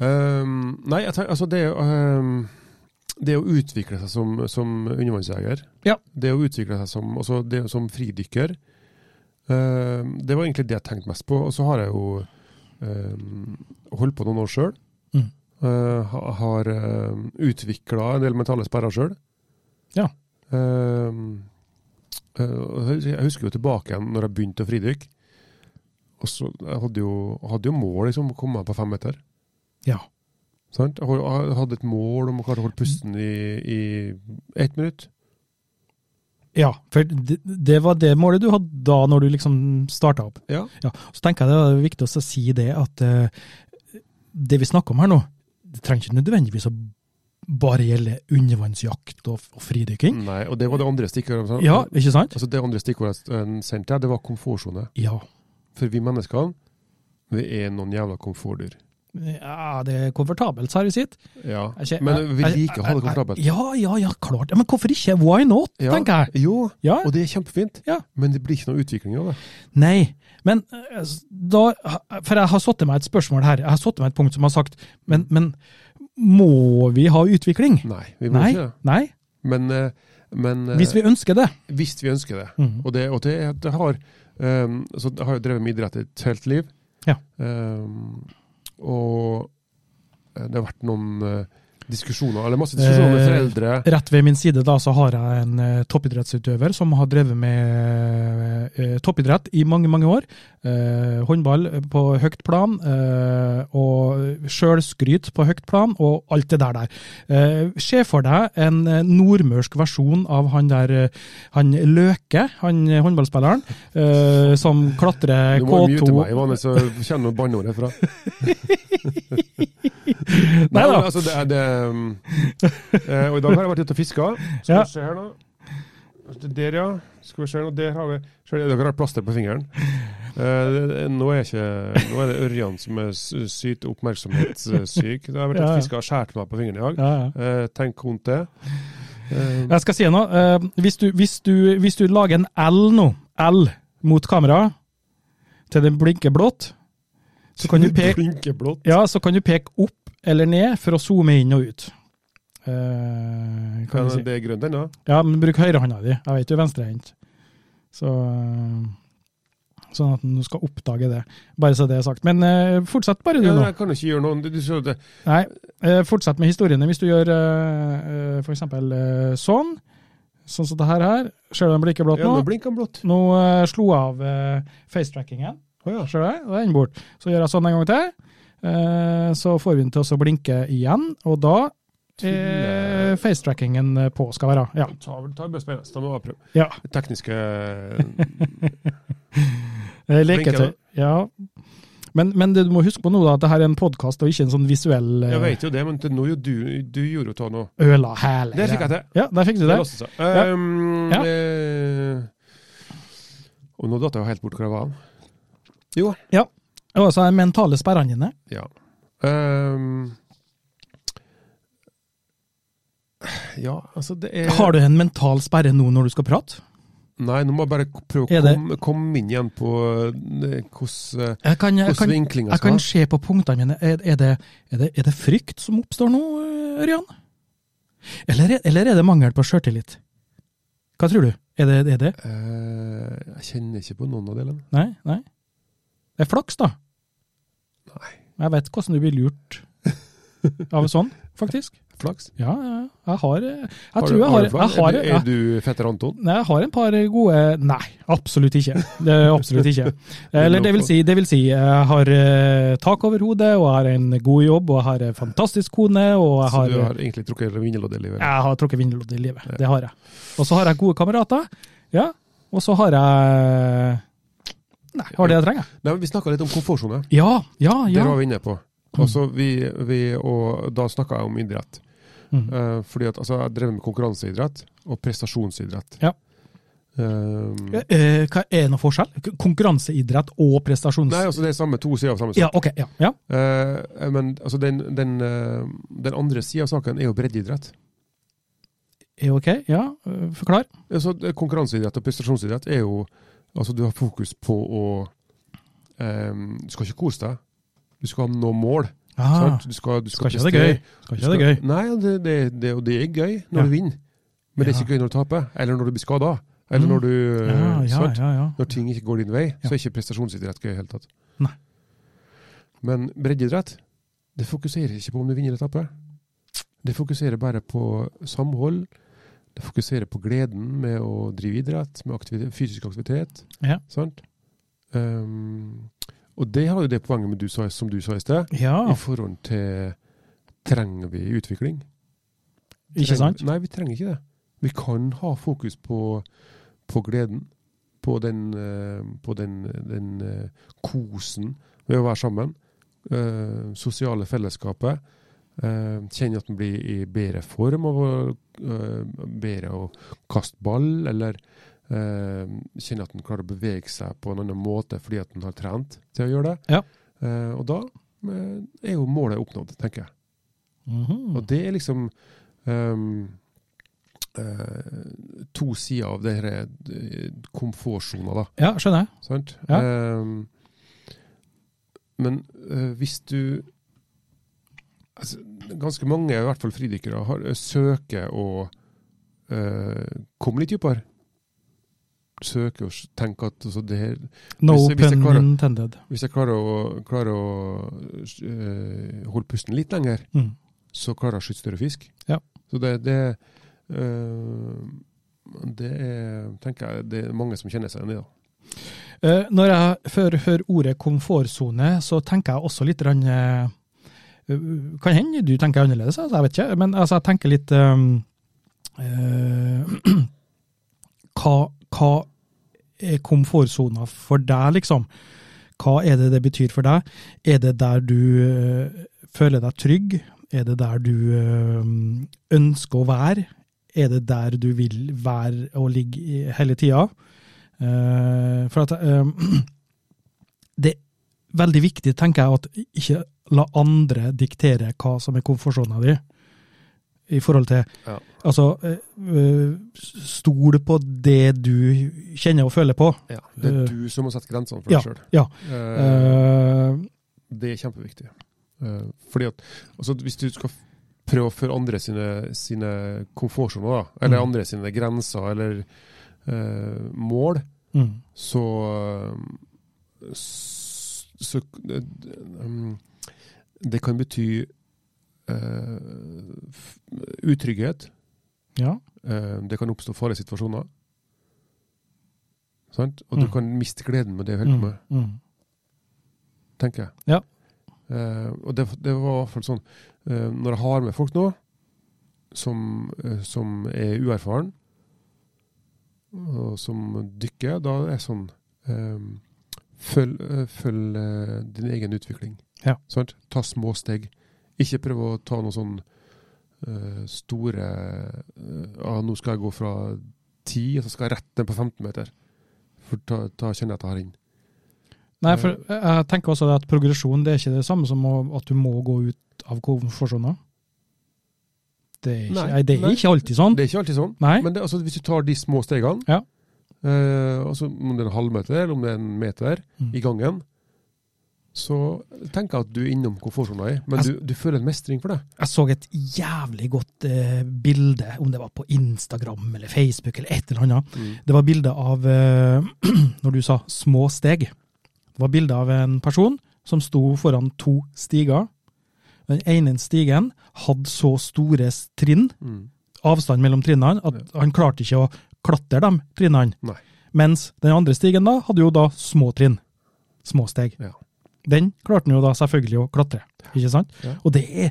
Um, nei, tenker, altså det, er um, det å utvikle seg som, som undervannsjeger,
Ja.
det å utvikle seg som, altså det som fridykker, uh, det var egentlig det jeg tenkte mest på. Og så har jeg jo um, holdt på noen år sjøl.
Mm.
Har uh, utvikla en del mentale sperrer sjøl.
Ja.
Uh, uh, jeg husker jo tilbake igjen når jeg begynte å fridykke. Og så jeg hadde jo, hadde jo mål liksom, å komme meg på fem meter.
Ja.
Sant? Jeg hadde et mål om å klare å holde pusten i, i ett minutt.
Ja, for det, det var det målet du hadde da når du liksom starta opp.
Ja.
Ja, så tenker jeg det er viktig å si det at eh, det vi snakker om her nå, det trenger ikke nødvendigvis å bare gjelde undervannsjakt og, og fridykking.
Nei, og det var det andre stikkordet.
Ja, ikke sant?
Altså det andre stikkordet jeg sendte, deg, det var komfortsone.
Ja.
For vi mennesker, vi er noen jævla komfortdyr.
Ja, det er komfortabelt, sa du sitt.
Ja.
ikke,
Men vi liker å ha det komfortabelt.
Ja, ja, ja, klart. Men hvorfor ikke? Why not,
Ja.
tenker jeg.
Jo,
Ja,
og det er kjempefint.
Ja.
Men det blir ikke noe utvikling av det.
Nei, men eh, da For jeg har satt meg et spørsmål her. Jeg har satt meg et punkt som har sagt Men, men må vi ha utvikling?
Nei, vi må
Nei.
ikke det.
Nei.
Men, eh, men eh,
Hvis vi ønsker det.
hvis vi ønsker det.
Mm.
Og det, og det, det har um, så Jeg har jo drevet med idrett et helt liv.
Ja.
Um, og eh, det har vært noen eh, diskusjoner, eller masse diskusjoner med
Eh,
foreldre.
Rett ved min side da, så har jeg en eh, toppidrettsutøver som har drevet med eh, toppidrett i mange, mange år. Eh, håndball på høyt plan, eh, og sjølskryt på høyt plan, og alt det der der. Eh, Se for deg en eh, nordmørsk versjon av han der eh, han Løke, han eh, håndballspilleren, eh, som klatrer K2
Du må mute
K2
meg, Ivane, så kjenner du banneordet fra.
Nei da.
Altså, det det um, eh, Og i dag har jeg vært ute og fiska. Skal
Ja.
vi se her nå. Der, ja. Skal vi se nå. Der har vi du, Dere har plaster på fingeren. Uh, det- nå, er ikke, nå er det Ørjan som er sykt oppmerksomhetssyk. Jeg har vært
Ja, ja.
fiska og skåret meg på fingeren i dag.
Ja, ja.
Uh, tenk vondt det. Uh,
Jeg skal si noe. Hvis, du, hvis, du, hvis du lager en L nå, L mot kamera, til den blinker blått, så kan du peke, ja, så kan du peke opp eller ned for å zoome inn og ut. Eh, kan
Ja,
si.
det er grønt ennå.
Ja, men bruk høyrehånda di. Jeg vet du er venstrehendt. Så Sånn at du skal oppdage det. Bare så det er sagt. Men eh, fortsett bare, du
Ja,
nå.
jeg kan ikke gjøre noe. Du, du, så det.
Nei, eh, fortsett med historiene. Hvis du gjør eh, f.eks. sånn, sånn som det her her, ser du den blinker blått
Ja,
nå?
nå blinker blått.
Nå slo jeg av uh, facetrackingen.
Å ja.
Ser du det? Da er den borte. Så gjør jeg sånn en gang til. Eh, så får vi den til å blinke igjen, og da er facetrackingen eh, på skal være. Ja.
Ta, ta bare spennende. Da må jeg prøve.
ja.
Tekniske
Eh, Leketøy. Ja. Men, men det du må huske på nå, da, at det her er en podkast og ikke en sånn visuell eh,
Jeg vet jo det, men det, nå gjorde du, du gjorde jo nå.
øla hæle.
Der fikk jeg til.
Ja, der fikk du
Det
det.
låste seg. Um,
Ja.
eh, og nå datt jeg jo helt bort hvor jeg var. Jo.
Og så er mentale sperrene dine.
Ja. Um, ja, altså det er
Har du en mental sperre nå når du skal prate?
Nei, nå må jeg bare prøve å komme, komme inn igjen på eh, hvordan vinklinga skal
jeg
kan,
se på punktene mine. Er, er, det, er, det, er det frykt som oppstår nå, eh, Ørjan? Eller, er- eller er det mangel på sjøltillit? Hva tror du? Er det det?
Eh, jeg kjenner ikke på noen av delene.
Nei? Nei? Det er flaks, da.
Nei.
Jeg vet hvordan du blir lurt av sånn, faktisk.
Flaks?
Ja, jeg har eh, Jeg
Har
tror jeg har, jeg har,
du,
jeg,
er du fetter Anton?
Nei, jeg har en par gode Nei, absolutt ikke. Det absolutt ikke. Eller det vil si, det vil si jeg har eh, tak over hodet, og jeg har en god jobb, og jeg har en fantastisk kone, og jeg har, Så
du har egentlig trukket vinnerlodd i livet?
jeg har trukket vinnerlodd i livet. Det har jeg. Og så har jeg gode kamerater. Ja. Og så har jeg Nei, har det jeg trenger.
Nei, Vi snakka litt om komfortsone.
Ja, ja,
Det
ja.
var vi inne på. Altså, vi, vi, og da snakka jeg om idrett.
Mm.
Uh, fordi at altså, jeg drev med konkurranseidrett og prestasjonsidrett.
Ja.
Um,
Eh, hva er det noe forskjell? Konkurranseidrett og prestasjons...
nei, altså det er samme, to sider av samme sak.
Ja, ok. Ja, ja.
Uh, men altså, den, den, uh, den andre sida av saken er jo breddeidrett.
Ok? Ja, forklar.
Altså, det- konkurranseidrett og prestasjonsidrett er jo Altså, du har fokus på å um, Du skal ikke kose deg. Du skal nå mål.
Ah.
Du skal, du
skal
skal,
ikke ha det gøy. skal ikke ha det gøy.
Nei, det, det, det, og det er gøy når
Ja.
du vinner. Men det er ikke gøy når du taper, eller når du blir skada. Eller
Mm.
når du
Ja,
eh,
ja, ja.
Når ting ikke går din vei, så er ikke prestasjonsidrett gøy i det hele tatt.
Nei.
Men breddeidrett, det fokuserer ikke på om du vinner eller taper. Det fokuserer bare på samhold. Det fokuserer på gleden med å drive idrett, med aktivitet, fysisk aktivitet.
Ja.
Sant? Um, og det har jo det poenget med du sa, som du sa i sted,
ja.
i forhold til trenger vi utvikling?
Ikke sant?
Nei, vi trenger ikke det. Vi kan ha fokus på, på gleden, på den, eh, på den, den eh, kosen ved å være sammen. Uh, sosiale fellesskapet. Eh, kjenne at han blir i bedre form av å eh, bedre å kaste ball, eller uh, kjenner at han klarer å bevege seg på en annen måte fordi at han har trent til å gjøre det.
Ja.
Uh, og da er jo målet oppnådd, tenker jeg.
Mhm.
Og det er liksom um, uh, to sider av eh, komfortsona, da.
Ja, skjønner jeg.
Sant?
Ja.
Ehm, men hvis du altså, Ganske mange, i hvert fall fridykkere, har, eh, søker å eh, komme litt dypere. Søker å tenke at altså, det her
No
Hvis hvis
pun
klarer-
intended.
Hvis jeg klarer å, klarer å eh, holde pusten litt lenger,
Mm.
så klarer jeg å skyte større fisk.
Ja.
Så det, det, øh, det er, tenker jeg, det er mange som kjenner seg igjen i. da.
Når jeg hører ordet komfortsone, så tenker jeg også litt rann, eh, Kan hende du tenker annerledes, altså, jeg vet ikke. Men altså, jeg tenker litt um, uh, hva, hva er komfortsona for deg, liksom? Hva er det det betyr for deg? Er det der du uh, føler deg trygg? Er det der du uh, ønsker å være? Er det der du vil være og ligge hele tida? For at Det er veldig viktig, tenker jeg, at ikke la andre diktere hva som er komfortsona di. I forhold til
Ja.
Altså, eh, eh, stol på det du kjenner og føler på.
Ja, Det er
Øh.
du som må sette grensene for
Ja,
deg sjøl.
ja.
Eh,
Eh,
det er kjempeviktig. Uh, fordi at altså, Hvis du skal prøve å føre andre sine, sine komfortsoner, eller
Mm.
andre sine grenser eller uh, mål,
mm,
så eh, så eh, um, Det kan bety uh, utrygghet.
ja.
Uh, det kan oppstå farlige situasjoner. Sant? Og du
Mm.
kan miste gleden med det du holder på
Mm,
med,
mm.
tenker jeg.
Ja.
Uh, og det, det var i hvert fall sånn Når jeg har med folk nå som, som er uerfaren, og som dykker, da er det sånn Følg, følg din egen utvikling.
Ja.
Sant? Ta små steg. Ikke prøve å ta noen sånn uh, store eh, ah, Nå skal jeg gå fra 10, og så skal jeg rett ned på 15 meter. For da, da kjenner jeg at jeg har inn.
Nei, for jeg tenker også at progresjon det er ikke det samme som at du må gå ut av komfortsona. Det er ikke,
Nei,
nei, det er ikke alltid sånn.
Det er ikke alltid sånn.
Nei.
Men det, altså, hvis du tar de små stegene,
Ja.
eh, altså om det er en halvmeter eller om det er en meter
Mm.
i gangen, så tenker jeg at du er innom komfortsona di, men du, du føler en mestring for det.
Jeg så et jævlig godt eh, bilde, om det var på Instagram eller Facebook eller et eller annet.
Mm.
Det var bilde av, eh, når du sa små steg, det var bilde av en person som sto foran to stiger. Den ene stigen hadde så store trinn,
Mm.
avstand mellom trinnene, at han klarte ikke å klatre de trinnene.
Nei.
Mens den andre stigen da, hadde jo da små trinn. Små steg.
Ja.
Den klarte han jo da selvfølgelig å klatre, ikke sant?
Ja.
Og det er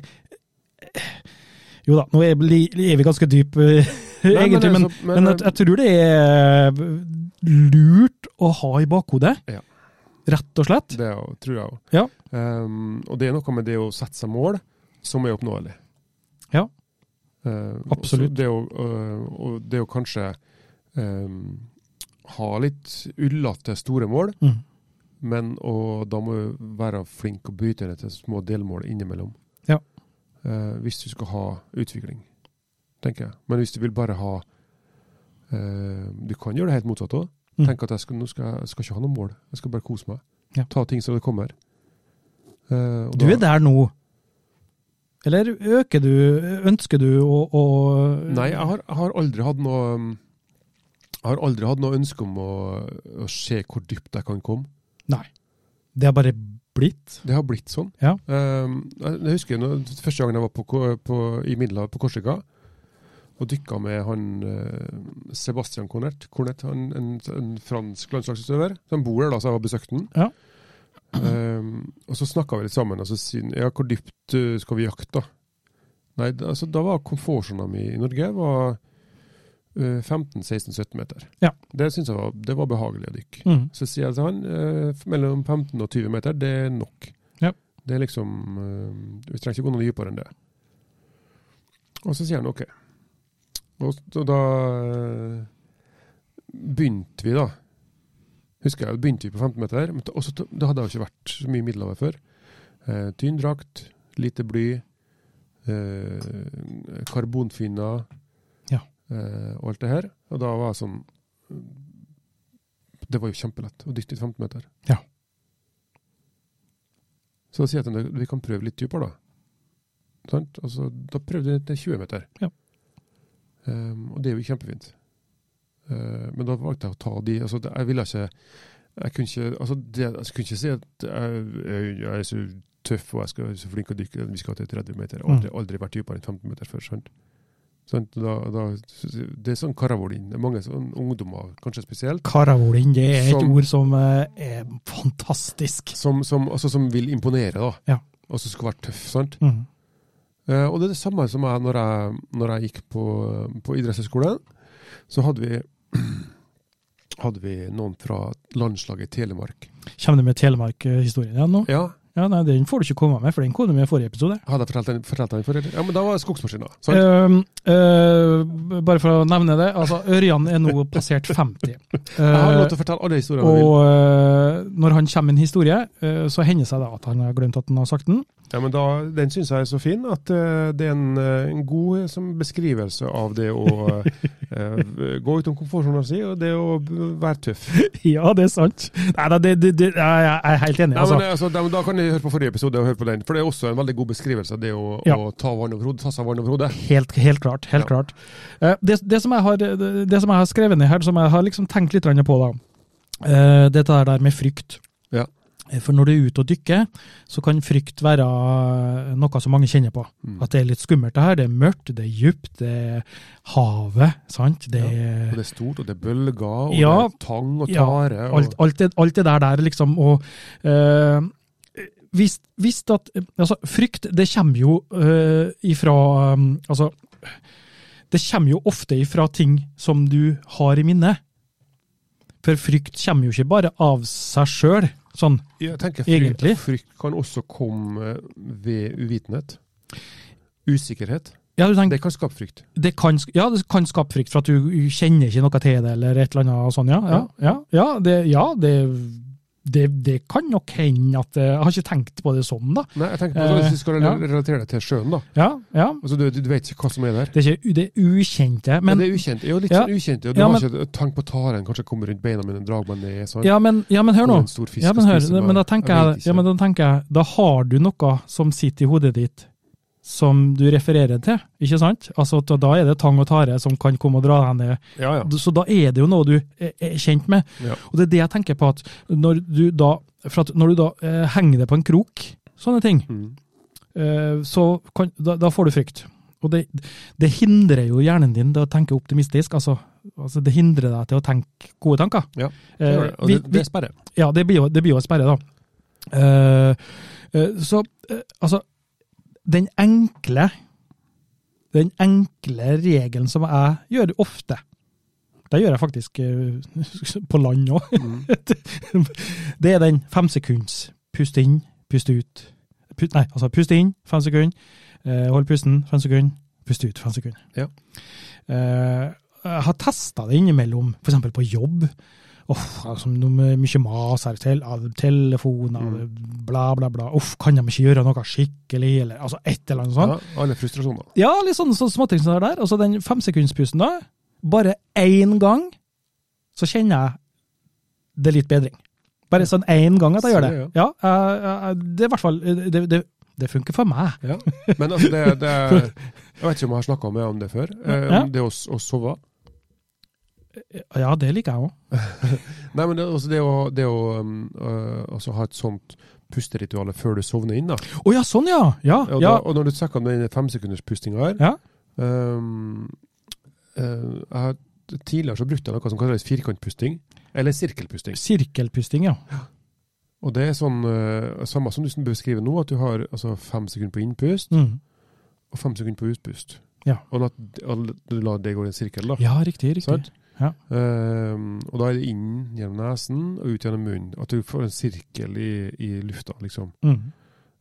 Jo da, nå er, vi ganske dyp, eh,
Nei,
egentlig, men,
altså,
men, jeg, jeg tror det er lurt å ha i bakhodet.
Ja.
Rett og slett.
Det er tror jeg òg.
Ja.
Um, og det er noe med det å sette seg mål som er oppnåelig.
Ja.
Uh,
Absolutt.
Det å, uh, det å kanskje um, ha litt ullete store mål,
Mm.
Men da må du være flink og bryte ned til små delmål innimellom.
Ja.
Uh, hvis du skal ha utvikling, tenker jeg. Men hvis du vil bare ha uh, Du kan gjøre det helt motsatt òg.
Mm.
Tenk at jeg skal, nå skal jeg skal ikke ha noe mål, jeg skal bare kose meg.
Ja.
Ta ting som det kommer. Og
Du
da-
er der nå. Eller øker du Ønsker du å, å
Nei, jeg har, jeg har aldri hatt noe Jeg har aldri hatt noe ønske om å, å se hvor dypt jeg kan komme.
Nei. Det har bare blitt.
Det har blitt sånn.
Ja.
Um, jeg, husker når, første gangen jeg var på, på, i Middelhavet, på Korsika, og dykka med han eh, Sebastian Cornett, Cornet han, en, en fransk landslagsutøver. som bor der, da, så jeg har besøkt den.
Ja.
Um, og så snakka vi litt sammen, og så sier han ja, hvor dypt eh, skal vi jakte. Nei, altså, da var komfortsona mi i Norge var 15-16-17 meter.
Ja.
Det syns jeg var, det var behagelig å dykke.
Mm.
Så sier jeg til han eh, mellom 15 og 20 meter, det er nok.
Ja.
Det er liksom eh, Vi trenger ikke gå noe dypere enn det. Og så sier han OK. Og, da eh, begynte vi, da. Husker jeg, begynte vi på 15 meter. Også, da hadde jo ikke vært så mye Middelhavet før. Eh, tynn drakt, lite bly, eh, karbonfinner. Eh, og alt det her. Og da var jeg sånn Det var jo kjempelett å dytte ut 15 meter.
Ja.
Så da sier jeg til henne vi kan prøve litt dypere, da. Sant? Altså, da prøvde jeg til 20 meter.
Ja.
Um, og det er jo kjempefint. Uh, men da valgte jeg å ta de altså, det- Jeg ville ikke Jeg kunne ikke, altså, det, jeg kunne ikke si at jeg, jeg, jeg er så tøff og jeg skal, så flink å dykke. Vi skal til 30 meter. Jeg har aldri, aldri vært dypere enn 15 meter før. Sant? Da, da, det er sånn karavolin. Det er mange sånn ungdommer, kanskje spesielt,
Karavolin, det er et ord som eh, er fantastisk.
som, som, altså, som vil imponere, da.
Ja.
Og som skal være tøff. sant?
Mm.
Eh, og det er det samme som jeg når jeg, når jeg gikk på, på idrettshøyskolen. Så hadde vi, hadde vi noen fra landslaget i Telemark.
Kommer du med Telemark-historien igjen nå?
Ja,
Ja, nei, Den får du ikke komme med, for den kom du med i forrige episode.
Hadde jeg fortalt den, fortalt den forrige? Ja, men da var det skogsmaskiner. sant?
Um, uh, bare for å nevne det, altså Ørjan er nå passert 50.
jeg har lov
Uh,
til å fortelle alle historiene
og uh, når han kommer med en historie, uh, så hender det seg da at han har glemt at han har sagt den.
Ja, men da, Den syns jeg er så fin at eh, det er en, eh, en god eh, som beskrivelse av det å uh, gå utom komfortsonen si, og det å være tøff.
ja, det er sant. Nei, da, det, det, det, jeg er helt enig. Altså.
Nei, men, altså, da, da kan jeg høre på forrige episode og høre på den, for det er også en veldig god beskrivelse av det å,
Ja.
å ta, vann over hodet, ta seg vann over hodet.
Helt, helt klart. helt
Ja.
klart. Det, det, som jeg har, det, som jeg har skrevet ned her, som jeg har liksom tenkt litt på, da, dette der med frykt.
Ja.
Eh, For når du er ute og dykker, så kan frykt være noe som mange kjenner på.
Mm.
At det er litt skummelt det her. Det er mørkt, det er djupt, det er havet. sant? Det
Og
er
det er stort, og det er bølger, og
Ja.
det er tang og tare. Ja,
alt, alt, det, alt det der der, liksom. Og øh, hvis, hvis at Altså, frykt, det kommer jo øh, ifra øh, Altså, det kommer jo ofte ifra ting som du har i minnet. For frykt kommer jo ikke bare av seg sjøl. Sånn.
jeg tenker
egentlig.
frykt, frykt kan også komme ved uvitenhet. Usikkerhet.
Ja, tenker,
Det kan skape frykt.
det kan, ja, det kan skape frykt for at du kjenner ikke noe til det, eller et eller annet sånn, ja. Ja, ja, ja, det, ja det, det, det kan nok hende at eh, Jeg har ikke tenkt på det sånn, da.
Nei, jeg tenker på Hvis vi skal
Eh, ja.
relatere det til sjøen, da.
Ja, ja.
Altså, du, du vet ikke hva som er der.
Det er ikke det er ukjente,
Men,
men
det er ukjent. Jo, litt
Ja.
sånn ukjent. Du har
men-
ikke tenkt på taren, kanskje kommer rundt beina mine, drag meg ned. Sånn.
Ja, men, ja, men hør nå. Ja, men, hør, men da tenker
Jeg
jeg, ja, men da tenker jeg Da har du noe som sitter i hodet ditt som du refererer til, ikke sant? Altså, Da er det tang og tare som kan komme og dra deg ned.
Ja, ja.
Så da er det jo noe du er er kjent med.
Ja.
Og det er det jeg tenker på at når du da, når du da eh, henger det på en krok, sånne ting,
Mm.
eh, så kan, da, da får du frykt. Og det, det hindrer jo hjernen din til å tenke optimistisk. Altså, altså det hindrer deg til å tenke gode tanker.
Ja,
Eh,
Det, gjør det. og det, det sperrer.
ja, det blir jo, det blir jo et sperre, da. Eh, eh, så eh, altså Den enkle Den enkle regelen som jeg gjør ofte Det gjør jeg faktisk eh, på land òg.
Mm.
det er den femsekunds pust inn, pust ut. Pust, nei, altså pust inn, fem sekunder. eh, hold pusten, fem sekunder. Pust ut, fem sekunder.
Ja.
Eh, jeg har testa det innimellom, f.eks. på jobb. Uff, altså, mye mas her, tel, telefoner,
Mm.
bla, bla, bla. Uff, kan de ikke gjøre noe skikkelig, eller altså et eller annet sånt.
Ja, alle frustrasjoner.
Ja, litt sånn så småting som det der. Og så den femsekundspusten da, bare én gang, så kjenner jeg det litt bedring. Bare sånn én gang at jeg gjør det. Ja, det er i hvert fall det, det, det funker for meg.
Ja. Men altså, det, det Jeg vet ikke om jeg har snakka med om det før. Eh, om det å sove.
Ja, det liker jeg òg.
Nei, men det, altså, det å, det å um, uh, ha et sånt pusteritual før du sovner inn, da.
Å ja, sånn ja! Ja,
Og,
ja.
da, og når du snakker om den femsekunderspustinga her
Ja.
um, uh, jeg har, Tidligere så brukte jeg noe som kalles firkantpusting, eller sirkelpusting.
Sirkelpusting, ja.
Og det er sånn uh, samme som du beskriver nå, at du har altså, fem sekunder på innpust
Mm.
og fem sekunder på utpust.
Ja.
Og la, og du lar det gå i en sirkel, da.
Ja, riktig. riktig.
Sant?
Ja.
Um, og da er det inn gjennom nesen og ut gjennom munnen. At du får en sirkel i, i lufta, liksom.
Mm.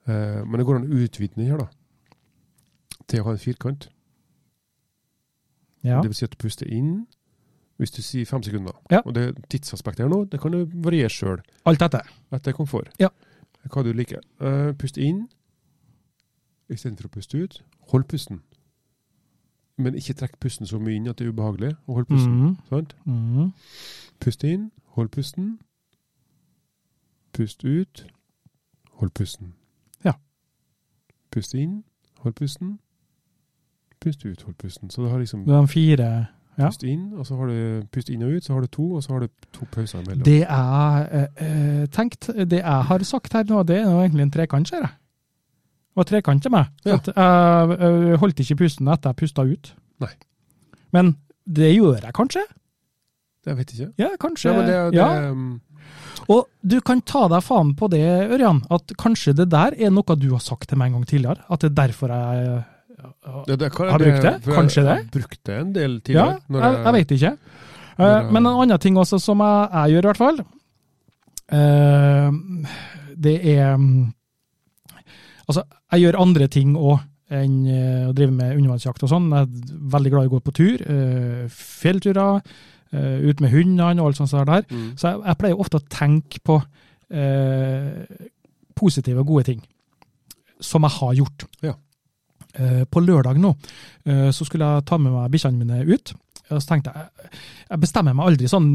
Uh, men det går an å utvide den her, da. Til å ha en firkant.
Ja.
Det vil si at du puster inn hvis du sier fem sekunder.
Ja.
Og det tidsaspektet her nå, det kan du variere sjøl,
Alt dette.
etter komfort.
Ja.
Hva du liker. Uh, pust inn istedenfor å puste ut. Hold pusten. Men ikke trekk pusten så mye inn at det er ubehagelig. å holde pusten.
Mm.
Sant?
Mm.
Pust inn, hold pusten. Pust ut, hold pusten.
Ja.
Pust inn, hold pusten. Pust ut, hold pusten. Så du har liksom
De fire ja.
pust inn, og så har du pust inn og ut, så har du to, og så har du to pauser imellom.
Det jeg eh, eh, tenkt, det jeg har sagt her nå, det er egentlig en trekant, ser jeg. Var trekant til meg.
Ja.
Jeg eh, holdt ikke pusten etter jeg pusta ut.
Nei.
Men det gjør jeg kanskje?
Jeg vet ikke.
Ja, kanskje.
Ja, men det, det,
ja.
um,
Og du kan ta deg faen på det, Ørjan, at kanskje det der er noe du har sagt til meg en gang tidligere. At det er derfor jeg ja,
det, det
Har brukt det? Kanskje
jeg,
det?
Jeg har brukt det en del
Ja,
tidligere. når
jeg, jeg vet ikke. Eh,
jeg-
Men en annen ting også som jeg, jeg gjør, i hvert fall, uh, det er mm, Altså, jeg gjør andre ting òg enn eh, å drive med undervannsjakt og sånn. Jeg er veldig glad i å gå på tur. eh, Fjellturer, eh, ut med hundene og alt sånt der.
Mm.
Så jeg, jeg pleier ofte å tenke på eh, positive og gode ting som jeg har gjort.
Ja.
Eh, på lørdag nå eh, så skulle jeg ta med meg bikkjene mine ut. Og så tenkte jeg Jeg bestemmer meg aldri sånn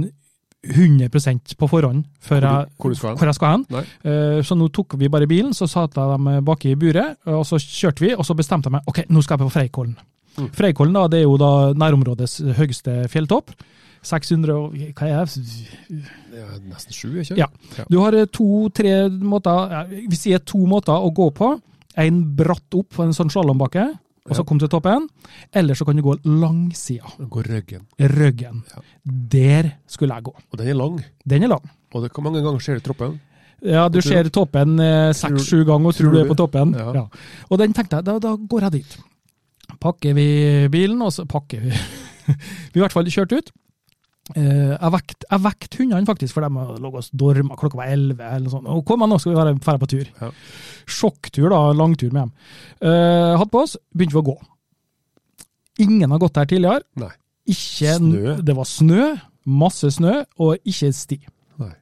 100% på forhånd
Hvor
jeg,
hvor skal
hvor jeg skal hen. Eh, Så nå tok vi bare bilen, så satte jeg dem bak i buret, og så kjørte vi, og så bestemte jeg meg ok, nå skal jeg på Freikollen.
Mm.
Freikollen da, det er jo da nærområdets høyeste fjelltopp. 600 og hva er det?
Det er nesten sju, ikke
Ja. Du har to-tre måter, ja, vi sier to måter å gå på. En bratt opp på en sånn slalåmbakke, og så
Ja.
kom til toppen. Eller så kan du gå langsida,
Gå ryggen.
røggen.
Ja.
Der skulle jeg gå.
Og den er lang.
Den er lang.
Og det, hvor mange ganger det i troppen?
Ja, du ser toppen eh, seks-sju ganger og tror
tror
du er på toppen.
Ja.
Ja. Og den tenkte jeg, da, da går jeg dit. Pakker vi bilen, og så pakker vi Vi i hvert fall kjørt ut. Eh, jeg vekte vekt hundene faktisk, for de lå og dorma klokka var elleve. eller. Og kom an, nå skal vi være ferdig på tur.
Ja.
Sjokktur, da. Langtur med dem. Uh, hatt på oss, begynte vi å gå. Ingen har gått der tidligere.
Nei.
Ikke,
Snø.
Det var snø, masse snø, og ikke sti.
Nei.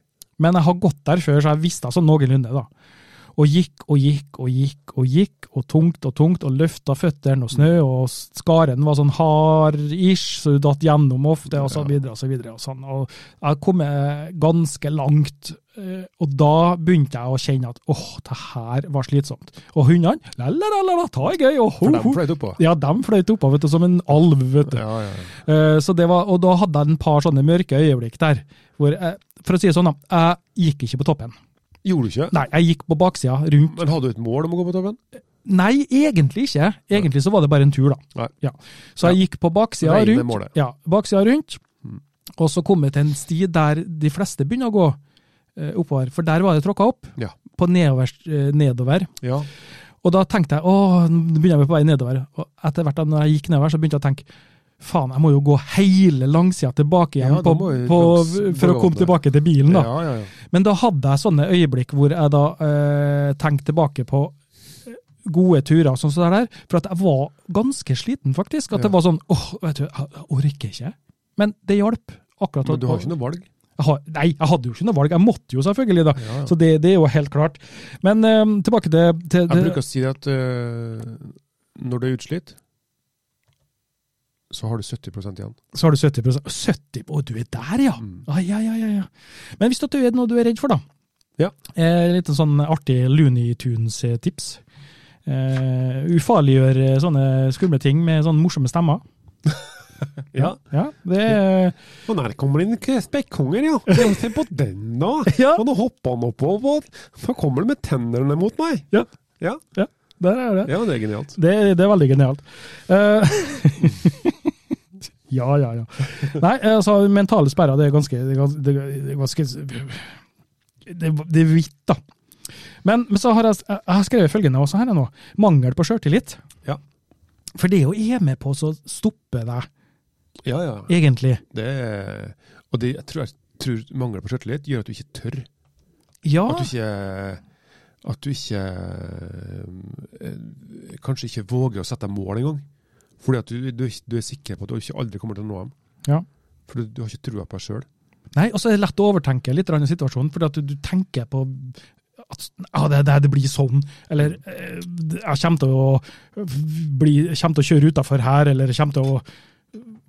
Men jeg har gått der før, så jeg visste altså noenlunde, da. Og gikk og gikk og gikk og gikk, og tungt og tungt, og løfta føttene og snø, og skaren var sånn hard-ish, så du datt gjennom ofte, og så videre og så videre. Og sånn. Og jeg kom ganske langt, eh, og da begynte jeg å kjenne at åh, det her var slitsomt. Og hundene, la la la la, la ta er gøy, og ho,
For de fløyt oppå.
Ja, de fløyt oppå, vet du, som en alv, vet du.
Ja, ja, ja.
Eh, Så det var, og da hadde jeg en par sånne mørke øyeblikk der. Hvor jeg, for å si det sånn, da, jeg gikk ikke på toppen.
Gjorde du ikke?
Nei, jeg gikk på baksida, rundt.
Men hadde du et mål om å gå på toppen?
Nei, egentlig ikke. Egentlig så var det bare en tur, da. Ja. Så jeg gikk på baksida rundt. Ja, baksida rundt.
Mm.
Og så kom jeg til en sti der de fleste begynner å gå eh, oppover, for der var det tråkka opp.
Ja.
På nedover, eh, nedover.
Ja.
Og da tenkte jeg åh, nå begynner jeg på vei nedover. Og etter hvert da når jeg gikk nedover, så begynte jeg å tenke faen, jeg må jo gå hele langsida tilbake igjen
Ja,
på,
jeg
på,
langs
for å komme tilbake til bilen. da.
Ja, ja.
Men da hadde jeg sånne øyeblikk hvor jeg da eh, tenkte tilbake på eh, gode turer, sånn som det der, for at jeg var ganske sliten, faktisk. At det var sånn åh, vet du, jeg, orker ikke. Men det hjalp. akkurat.
Men du har ikke noe valg?
Jeg har, nei, jeg hadde jo ikke noe valg. Jeg måtte jo selvfølgelig, da.
Ja, ja.
Så det, det er jo helt klart. Men eh, tilbake til, til
Jeg bruker å si at uh, når du er utslitt, så har du 70% igjen.
Så har du 70% 70 Å, du er der, ja!
Mm.
Ah, ja, ja, ja. Men hvis det er noe du er redd for, da?
Ja.
Eh, litt sånn artig Looney Tunes-tips. Eh, ufarliggjør eh, sånne skumle ting med sånne morsomme stemmer.
Ja.
Ja, det er
Og der kommer det inn spekkhunger, ja. Se på den, da!
Ja.
Og nå hopper han oppover. Så kommer han med tennene mot meg.
Ja.
Ja.
Ja, Der er det.
ja det er genialt.
Det, det er veldig genialt. Uh, ja, ja, ja. Nei, altså, mentale sperrer, det er ganske Det er ganske Det, det er hvitt, da. Men, men så har jeg, jeg har skrevet følgende også her nå. Mangel på sjøltillit.
Ja.
For det å er med på å stoppe deg,
Ja, ja.
egentlig.
Det er, og det, jeg tror, jeg tror mangel på sjøltillit gjør at du ikke tør.
Ja,
At du ikke At du ikke eh, Kanskje ikke våger å sette deg mål engang. Fordi at du, du, du er sikker på at du ikke aldri kommer til å nå dem.
Ja.
For du, du har ikke trua på deg sjøl.
Nei, og så er det lett å overtenke litt i situasjonen, fordi at du, du tenker på at ah, det, det, det blir sånn, eller eh, jeg kommer til å, bli, kommer til å kjøre utafor her, eller jeg kommer til å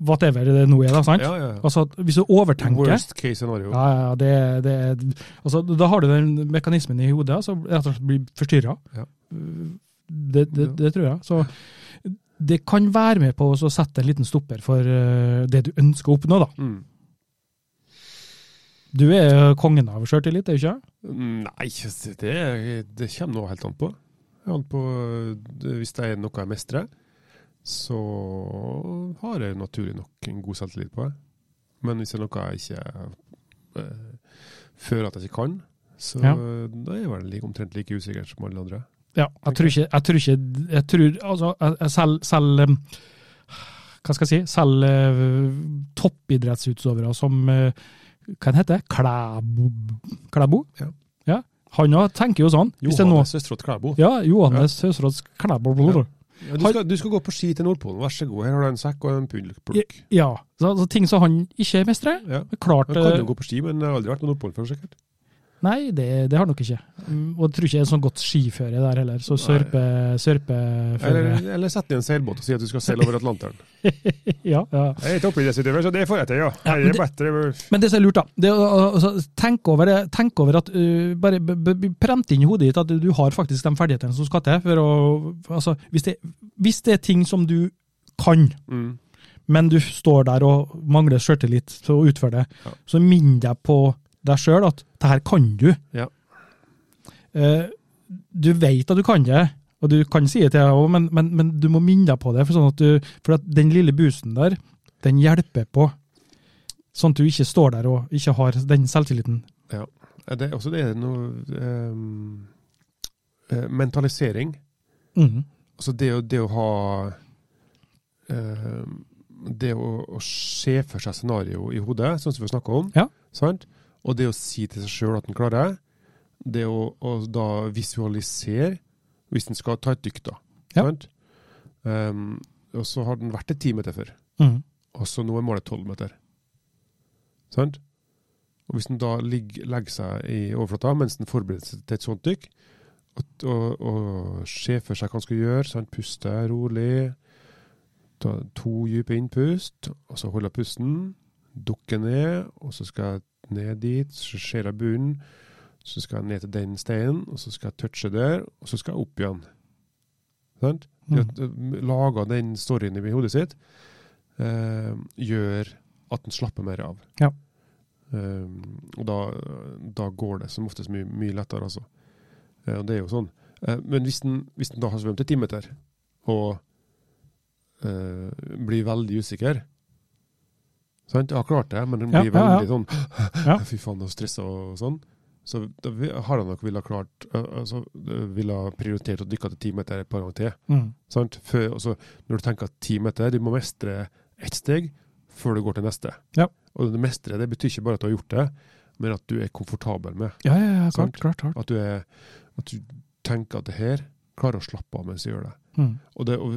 Whatever det nå er, da. sant?
Ja, ja. ja.
Altså, Hvis du overtenker
Worst case scenario.
ja, ja, det, det, altså, Da har du den mekanismen i hodet som rett og slett blir forstyrra.
Ja.
Det, det, det tror jeg. Så det kan være med på å sette en liten stopper for eh, det du ønsker å oppnå. da.
Mm.
Du er kongen av sjøltillit, er du ikke?
Nei, det, det kommer nå helt an på. An på hvis det er noe jeg mestrer, så har jeg naturlig nok en god selvtillit på det. Men hvis det er noe jeg ikke eh, føler at jeg ikke kan, så
Ja.
da er jeg vel like, omtrent like usikker som alle andre.
Ja, jeg tror ikke Jeg tror, ikke, jeg tror altså, jeg- selv, selv um, Hva skal jeg si? Selv uh, toppidrettsutøvere som uh, Hva heter det? Klæbo? Klæbo?
Ja.
ja. Han òg tenker jo sånn.
Johannes Østrått Klæbo.
ja, Johannes Høsråds Klæbo.
Ja. Ja, du, skal, du skal gå på ski til Nordpolen, vær så god. Her har du en sekk og en puddelplukk.
Ja. Så, så ting som han ikke mestrer.
Ja.
Klart
han kan jo
uh,
gå på ski, men har aldri vært på Nordpolen før, sikkert.
Nei, det, det har nok ikke. Mm, Og jeg tror ikke det er sånn godt skiføre der heller. Så sørpe, sørpeføre
Eller, eller sett i en seilbåt og si at du skal seile over Atlanteren.
Ja, ja.
Jeg er toppidrettsutøver, så det får jeg til, ja.
Ja, men
det.
Men det som er lurt, da, det altså, tenk, over det, tenk over at uh, Bare prent inn i hodet ditt at du har faktisk de ferdighetene som skal til. for å, altså, hvis, det, hvis det er ting som du kan,
Mm.
men du står der og mangler sjøltillit til å utføre det,
Ja.
så minn deg på deg sjøl at det her kan du.
Ja.
Eh, du vet at du kan det, og du kan si det til deg òg, men, men, men du må minne deg på det. For, sånn at du, for at den lille busen der, den hjelper på. Sånn at du ikke står der og ikke har den selvtilliten.
Ja, Det, er også det er noe ehm, eh, Mentalisering.
Mm.
Altså det det å ha eh, Det å, å se for seg scenario i hodet, sånn som vi snakka om,
Ja.
sant? Og det å si til seg sjøl at en klarer det, det å, å da visualisere, hvis en skal ta et dykk, da.
Ja.
Ehm, og så har den vært et ti meter før,
Mm.
og så nå er målet tolv meter. Sant? Og hvis den da ligger, legger seg i overflata mens den forbereder seg til et sånt dykk, og, og, og ser for seg hva han skal gjøre, sant? puste rolig, ta to dype innpust, og så holde pusten, dukke ned, og så skal jeg ned dit, så ser jeg bunnen, så skal jeg ned til den steinen, og så skal jeg touche der, og så skal jeg opp igjen. Sant?
Mm.
eh, Laga den storyen i hodet sitt, eh, gjør at den slapper mer av.
Ja.
Eh, og da, da går det som oftest mye, mye lettere, altså. Eh, og det er jo sånn. Eh, men hvis den, hvis den da har svømt et timeter, og eh, blir veldig usikker Sant? Jeg har klart det, men den blir
ja,
veldig sånn. Fy faen, og stressa og sånn. Så da har han nok ville klart altså, ville prioritert å dykke til ti meter et par ganger til.
Mm.
Sant? Før, altså, når du tenker at ti meter, du må mestre ett steg før du går til neste.
Ja.
Og det mestre det betyr ikke bare at du har gjort det, men at du er komfortabel med.
Ja, ja, ja, klart, klart, klart.
At du, er, at du tenker at det her klarer å slappe av mens du gjør det.
Mm.
Og, det, og,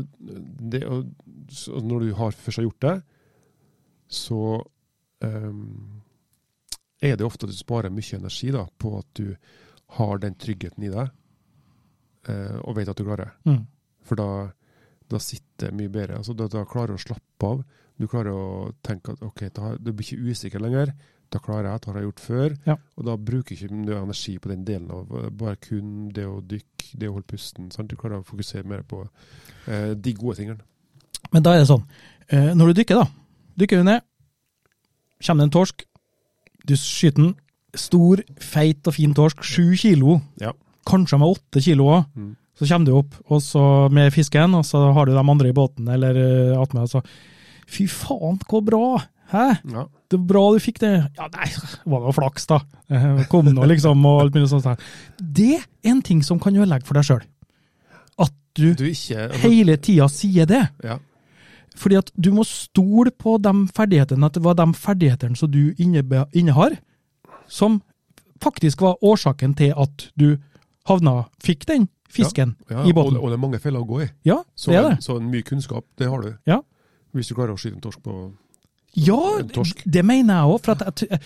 det, og når du har først har gjort det, så um, er det ofte at du sparer mye energi da, på at du har den tryggheten i deg, uh, og vet at du klarer.
Mm.
For da, da sitter det mye bedre. Altså, da, da klarer du å slappe av. Du klarer å tenke at ok, da, du blir ikke usikker lenger. Da klarer jeg, det har jeg gjort før.
Ja.
Og da bruker ikke du energi på den delen av bare kun det å dykke, det å holde pusten. Sant? Du klarer å fokusere mer på uh, de gode tingene.
Men da er det sånn, uh, når du dykker da, dykker du ned, kommer det en torsk, du skyter den, stor, feit og fin torsk, sju kilo,
Ja.
kanskje med åtte kilo også,
Mm.
så kommer du opp og så med fisken, og så har du de andre i båten, eller uh, attmed, og så, fy faen, hvor bra, hæ?
Ja.
Det var bra du fikk det. Ja, nei, det var noe flaks da. Kom nå liksom, og alt mulig sånt. Det er en ting som kan ødelegge for deg selv. At du
Du ikke altså,
hele tida sier det.
ja.
Fordi at du må stole på de ferdighetene, at det var de ferdighetene som du innehar, som faktisk var årsaken til at du havna, fikk den fisken
Ja,
i
og,
båten.
og det er mange feller å gå i.
Ja,
Så,
det er det.
så mye kunnskap, det har du.
Ja.
Hvis du klarer å skyte en torsk på
Ja, det mener jeg òg. For at jeg,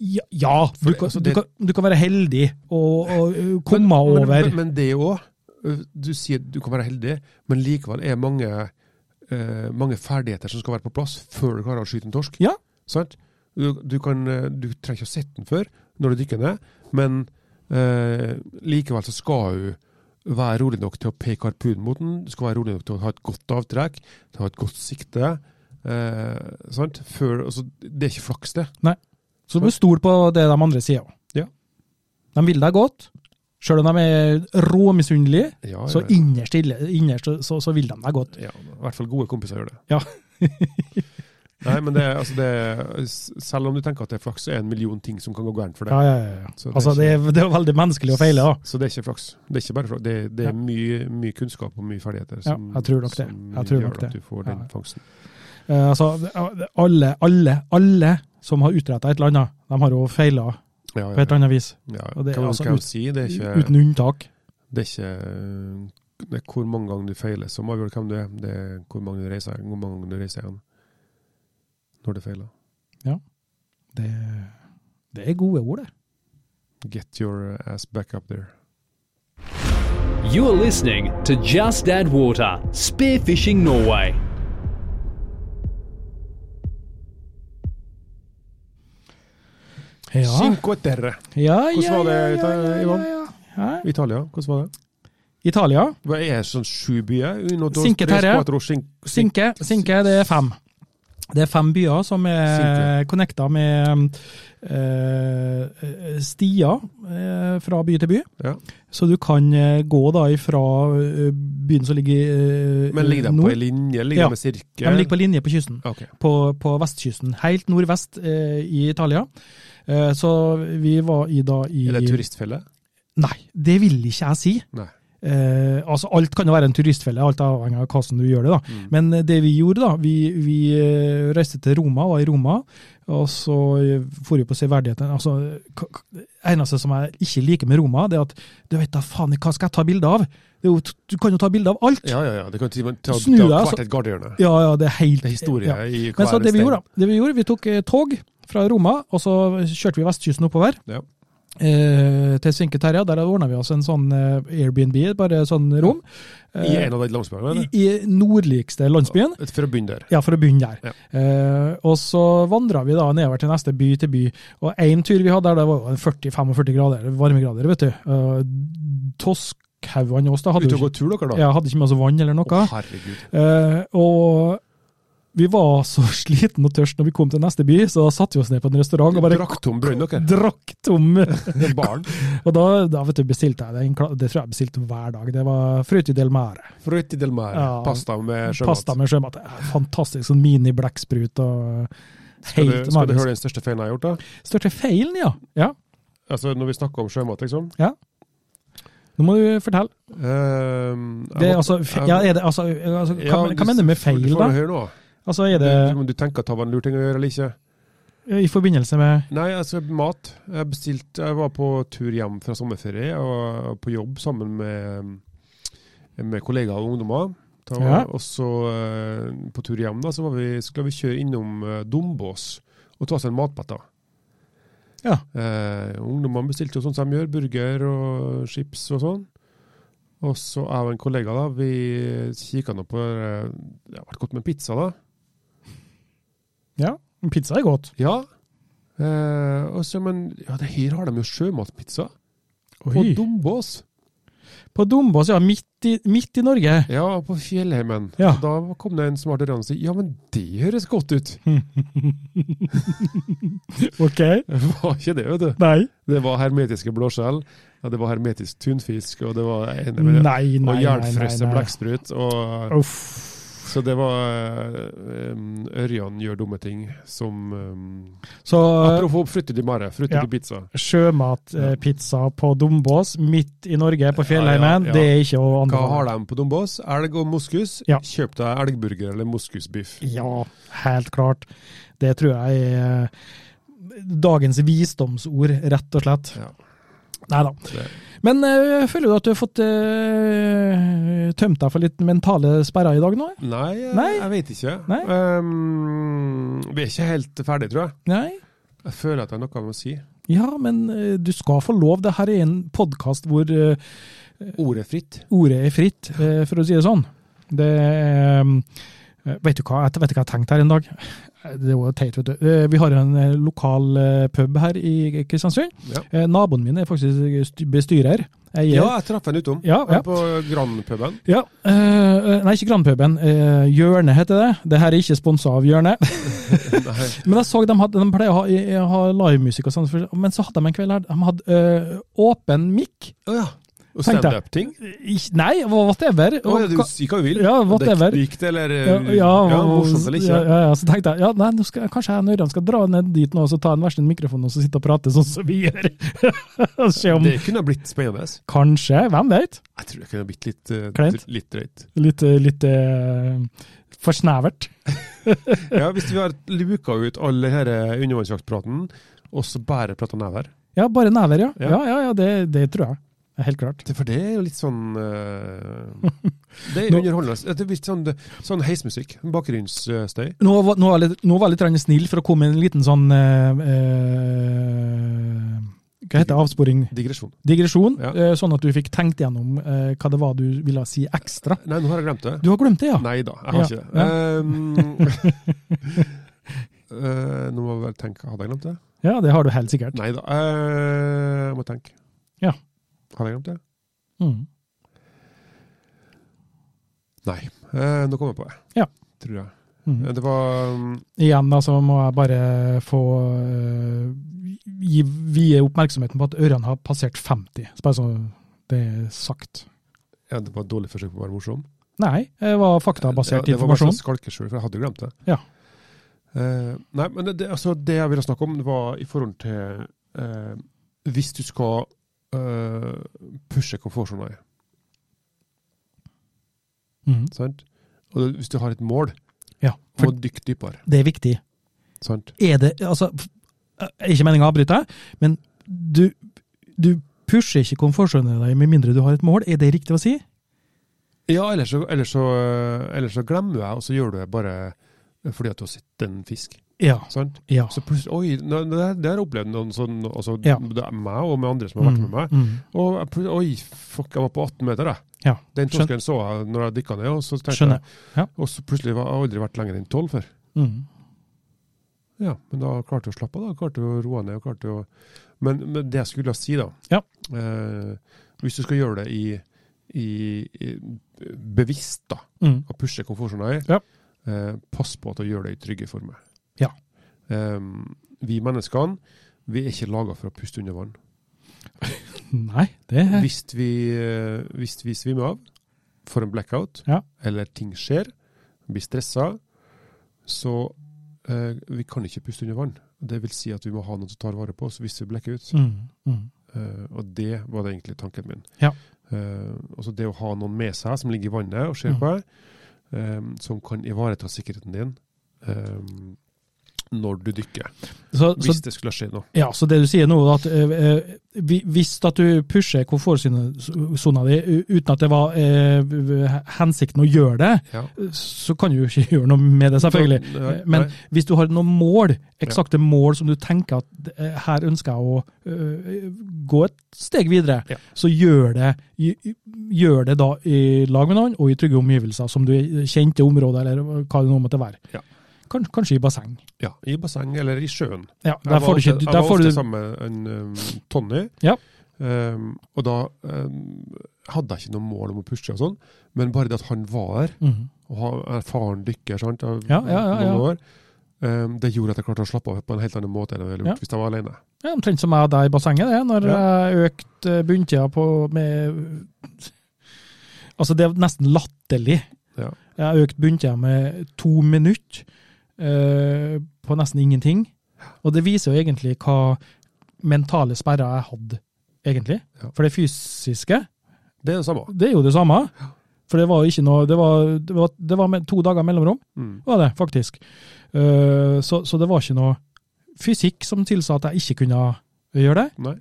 ja, ja du, kan, du, kan, du kan være heldig og, og komme komme
men,
over
Men, men det òg. Du sier du kan være heldig, men likevel er mange, eh, mange ferdigheter som skal være på plass før du klarer å skyte en torsk.
Ja.
Sant? Du, du, kan, eh, du trenger ikke å sette den før når du dykker ned, men eh, likevel så skal du være rolig nok til å peke harpunen mot den. Du skal være rolig nok til å ha et godt avtrekk, til å ha et godt sikte. Eh, sant? Før, altså, det er ikke flaks, det. Nei.
Så du bør stole på det de andre sier òg.
Ja.
De vil deg godt. Sjøl om de er råmisunnelige,
Ja,
så
ja.
innerst, innerst så, så vil de deg godt.
Ja, I hvert fall gode kompiser gjør det.
Ja.
Nei, men det, altså det, selv om du tenker at det er flaks, så er det en million ting som kan gå gærent for deg.
Ja, ja, ja, ja.
Det
Altså, det er, det er veldig menneskelig å feile, da.
Så det er ikke flaks. Det er ikke bare flaks. Det, det er
Ja.
mye, mye kunnskap og mye ferdigheter
Ja,
som,
jeg tror nok det.
som
Jeg tror
gjør
nok det.
at du får den
Ja.
fangsten.
Uh, altså, alle, alle, alle som har utretta et eller annet, de har jo feila
Ja,
på et eller annet vis.
Ja,
Og det er altså ut-
si? Det er ikke,
Uten unntak.
det er ikke det er hvor mange ganger du feiler som avgjør hvem du er. Det er hvor mange du reiser, hvor mange ganger du reiser igjen når du feiler.
Det, det er gode ord, det.
Get your ass back up there.
You are listening to Just Add Water, Spearfishing Norway.
Ja,
Cinque terre.
ja,
Hvordan var det, Ivan? Italia, hvordan var det?
Italia.
Hva er det sånn sju byer?
Cinque Terre.
cinque.
Sinke, det er fem. Det er fem byer som er
Sinke.
connecta med eh, stier eh, fra by til by.
Ja.
Så du kan eh, gå da ifra eh, byen som ligger eh,
Men ligger de på ei linje? Ligger
Ja.
med sirkel?
De ligger på linje på kysten.
Okay.
På, på vestkysten. Helt nordvest eh, i Italia. Eh, så vi var i da i
Er det turistfelle?
Nei, det vil ikke jeg si.
Nei.
Eh, altså Alt kan jo være en turistfelle, alt avhengig av hvordan du gjør det. da.
Mm.
Men eh, det vi gjorde, da Vi, vi eh, reiste til Roma, var i Roma, og så for vi på severdigheten. Altså, eneste som jeg ikke liker med Roma, det er at du vet da faen, hva skal jeg ta bilde av? Jo, du kan jo ta bilde av alt!
Ja, ja, ja. Det kan ta, ta,
Snu deg,
hvert
altså.
et gardehjørne.
Ja, ja, det er helt
Det er historie
ja.
i
Men så det vi gjorde, da, det vi gjorde, vi tok eh, tog fra Roma, og så kjørte vi vestkysten oppover.
Ja.
Eh, til Terre. Der ordna vi oss en sånn eh, Airbnb, bare sånn rom.
I
Eh,
en av de landsbyene?
i? I nordligste landsbyen.
For å begynne der.
Ja, for å begynne der.
Ja.
Eh, og så vandra vi da nedover til neste by til by. Og én tur vi hadde der, det var jo en 40-45 grader varmegrader, vet du. Uh, Toskhaugene oss da
Ute og gå tur, dere, da?
ja, hadde ikke med oss vann eller noe.
Å, herregud.
Eh, og vi var så sliten og tørst når vi kom til neste by, så da satte vi oss ned på en restaurant og bare
Drakk tom brønn, dere?
drakk tom.
Barn?
og da, da vet du, bestilte jeg det. Det tror jeg bestilte hver dag. Det var Frutti del Mare.
Frutti del mare.
Ja.
Pasta med sjømat.
Pasta med sjømat. Fantastisk. Sånn mini-blekksprut og
Skal du, skal du høre den største feilen jeg har gjort, da?
Største feilen, ja. ja.
Altså, Når vi snakker om sjømat, liksom. Ja.
Nå må du fortelle.
Uh,
Det, altså, ja, det, altså, altså, hva,
Ja,
hva mener du med feil, da?
høre nå.
Altså, er det
om du tenker at det var en lur ting å gjøre eller ikke?
i forbindelse med
Nei, altså mat. Jeg bestilte Jeg var på tur hjem fra sommerferie. og på jobb sammen med, med kollegaer og ungdommer. Da,
Ja.
Og så eh, på tur hjem da, så var vi, skulle vi kjøre innom eh, Dombås og ta oss en matbett.
Ja.
Eh, ungdommene bestilte jo sånn som de gjør, burger og chips og sånn. Og så jeg og en kollega da, vi kikka nå på eh, Det har vært godt med pizza, da.
Ja, pizza er godt.
Ja. Eh, også, men ja, det her har de jo sjømatpizza. På
Oi.
Dombås.
På Dombås, ja. Midt i, midt i Norge.
Ja, på Fjellheimen.
Ja.
Da kom det en smart ørene og sa ja, men det høres godt ut.
OK.
Det var ikke det, vet du.
Nei.
Det var hermetiske blåskjell, ja, det var hermetisk tunfisk, og det var en, med,
Nei, nei,
og
nei.
blekksprut. Og,
Uff.
Så det var um, Ørjan gjør dumme ting som um,
Så
Apropos frutti di mare, frutti
Ja.
di pizza.
sjømatpizza på Dombås, midt i Norge, på Fjellheimen,
Ja, ja, ja.
det er ikke å
Hva har de på Dombås? Elg og moskus.
Ja.
Kjøp deg elgburger eller moskusbiff.
Ja, helt klart. Det tror jeg er dagens visdomsord, rett og slett.
Ja.
Nei da. Men øh, føler du at du har fått øh, tømt deg for litt mentale sperrer i dag nå?
Nei,
Nei.
jeg vet ikke.
Nei.
Um, vi er ikke helt ferdige, tror jeg.
Nei?
Jeg føler at jeg har noe å si.
Ja, men øh, du skal få lov. Dette er en podkast hvor
Ordet fritt.
ordet er fritt, for å si det sånn. Det er Vet du hva jeg vet du hva jeg tenkte her en dag? Det var teit, vet du. Eh, Vi har en eh, lokal eh, pub her i Kristiansund.
Ja.
Eh, Naboen min er faktisk bestyrer. Jeg
Ja, jeg traff henne utom.
Ja, ja.
På Grandpuben.
Ja, eh, Nei, ikke Grandpuben. Uh, Hjørnet heter det. Det her er ikke sponsa av Hjørnet. Men jeg så de, hadde, de pleier å ha, ha livemusikk og sånn, men så hadde de en kveld her de hadde uh, åpen mic.
Oh, ja. Og stand-up-ting?
Nei, whatever.
Å ja, du sier hva du vil.
Ja, whatever.
Er Dikt eller
ja, ja,
ja, morsomt eller ikke.
Ja, ja, så tenkte jeg ja, nei, nå skal, kanskje jeg og skal dra ned dit nå og så ta en versen mikrofon og så sitte og prate sånn som vi gjør. Se om
Det kunne ha blitt spennende.
Kanskje, hvem vet?
Jeg tror det kunne ha blitt litt, uh,
Kleint?
litt drøyt.
Litt, eh, litt uh, for snevert.
Ja, hvis vi har luka ut all denne undervannsjaktpraten, og så bare prata never.
Ja, bare never, ja.
Ja.
Ja, ja, ja det, det tror jeg. Helt klart.
Det- For det er jo litt sånn uh, Det er underholdende. Det er litt sånn, sånn heismusikk. Bakgrunnsstøy.
Nå, var- nå, var jeg litt, nå var jeg litt snill for å komme med en liten sånn eh, Hva heter det? Avsporing?
Digresjon.
Digresjon.
Ja.
uh, sånn at du fikk tenkt gjennom hva det var du ville si ekstra.
Nei, nå har jeg glemt det.
Du har glemt det, ja?
Nei da, jeg har
Ja,
ikke det. Um, nå må jeg vel tenke Hadde jeg glemt det?
Ja, det har du helt sikkert.
Nei da. jeg må tenke.
Ja.
Hadde jeg glemt det?
Mm.
Nei. Eh, nå kom jeg på det.
Ja.
Tror jeg.
Mm.
Eh, Det var um,
Igjen da, så må jeg bare få uh, gi vie oppmerksomheten på at ørene har passert 50. Så bare så det er sagt.
ja, det var et dårlig forsøk på å være morsom.
Nei, det var faktabasert
Ja, det var bare
informasjon.
skalkeskjul, for jeg hadde glemt det.
Ja.
Uh, nei, men det, det, altså, det jeg ville snakke om, det var i forhold til uh, Hvis du skal eh, pushe komfortsona i.
Mm.
sant? Og hvis du har et mål,
Ja,
må
du
dykke dypere.
det er viktig.
Sant?
Er det altså er Ikke meningen å avbryte, men du, du pusher ikke komfortsona di med mindre du har et mål. Er det riktig å si?
Ja, ellers så, ellers, så, ellers så glemmer du det, og så gjør du det bare fordi at du har sett en fisk.
Ja. Ja.
Så plutselig Oi, nå- det har- det har jeg opplevd noen sånn altså,
Ja.
det er meg og med andre som har vært med meg.
Mm.
Og oi, fuck, jeg var på 18 meter, jeg.
Ja.
Den torsken så jeg når jeg dykka ned, og så tenkte
Skjønner. Ja.
Og så plutselig har jeg aldri vært lenger enn 12 før.
Mm.
Ja, men da klarte jeg å slappe av, da. Klarte jeg å roe ned. og klarte å... Men, men det jeg skulle si, da
Ja.
eh, Hvis du skal gjøre det i, i, i bevisst, da,
Mm.
å pushe komfortsona i,
Ja.
eh, pass på at du gjør det i trygge former. Eh, vi menneskene vi er ikke laga for å puste under vann.
Nei, det
Hvis vi, eh, hvis vi svimmer av, får en blackout,
Ja.
eller ting skjer, blir stressa, så uh, vi kan ikke puste under vann. Det vil si at vi må ha noen som tar vare på oss hvis vi blekker ut.
mm. Mm.
Uh, og det var det egentlig tanken min.
Ja.
Uh, altså det å ha noen med seg som ligger i vannet og ser
Mm.
på deg, um, som kan ivareta sikkerheten din eh, når du dykker.
Så, så
Hvis det skulle skje noe.
Ja, så det du sier nå, at eh, eh, hvis at du pusher komfortsona di uten at det var eh, hensikten å gjøre det,
Ja.
så kan du jo ikke gjøre noe med det, selvfølgelig.
Så, nei,
Men
nei.
hvis du har noen mål, eksakte mål som du tenker at eh, her ønsker jeg å uh, gå et steg videre,
Ja.
så gjør det, gjør det da i lag med noen og i trygge omgivelser, som du kjente området, eller hva det nå måtte være.
Ja.
Kan, kanskje i basseng.
Ja, I basseng eller i sjøen.
Ja, der får du ikke
jeg var ofte
du,
sammen med en um, Tony.
Ja.
Um, og da um, hadde jeg ikke noe mål om å pushe og sånn, men bare det at han var der,
Mhm.
og ha erfaren dykker sant, av
Ja, ja, ja,
noen år, um, det gjorde at jeg klarte å slappe av på en helt annen måte enn jeg ville gjort hvis jeg var alene.
Ja, Omtrent som jeg der i bassenget, det, når jeg økte bunntida på med Altså, det er nesten latterlig.
Ja.
Jeg har økt bunntida med to minutter eh, på nesten ingenting. Og det viser jo egentlig hva mentale sperrer jeg hadde, egentlig.
Ja.
For det fysiske,
Det er det samme.
det er jo det samme. For det var ikke noe Det var, det var, det var med to dager mellomrom,
Mm.
var det faktisk. Uh, så, så det var ikke noe fysikk som tilsa at jeg ikke kunne gjøre det.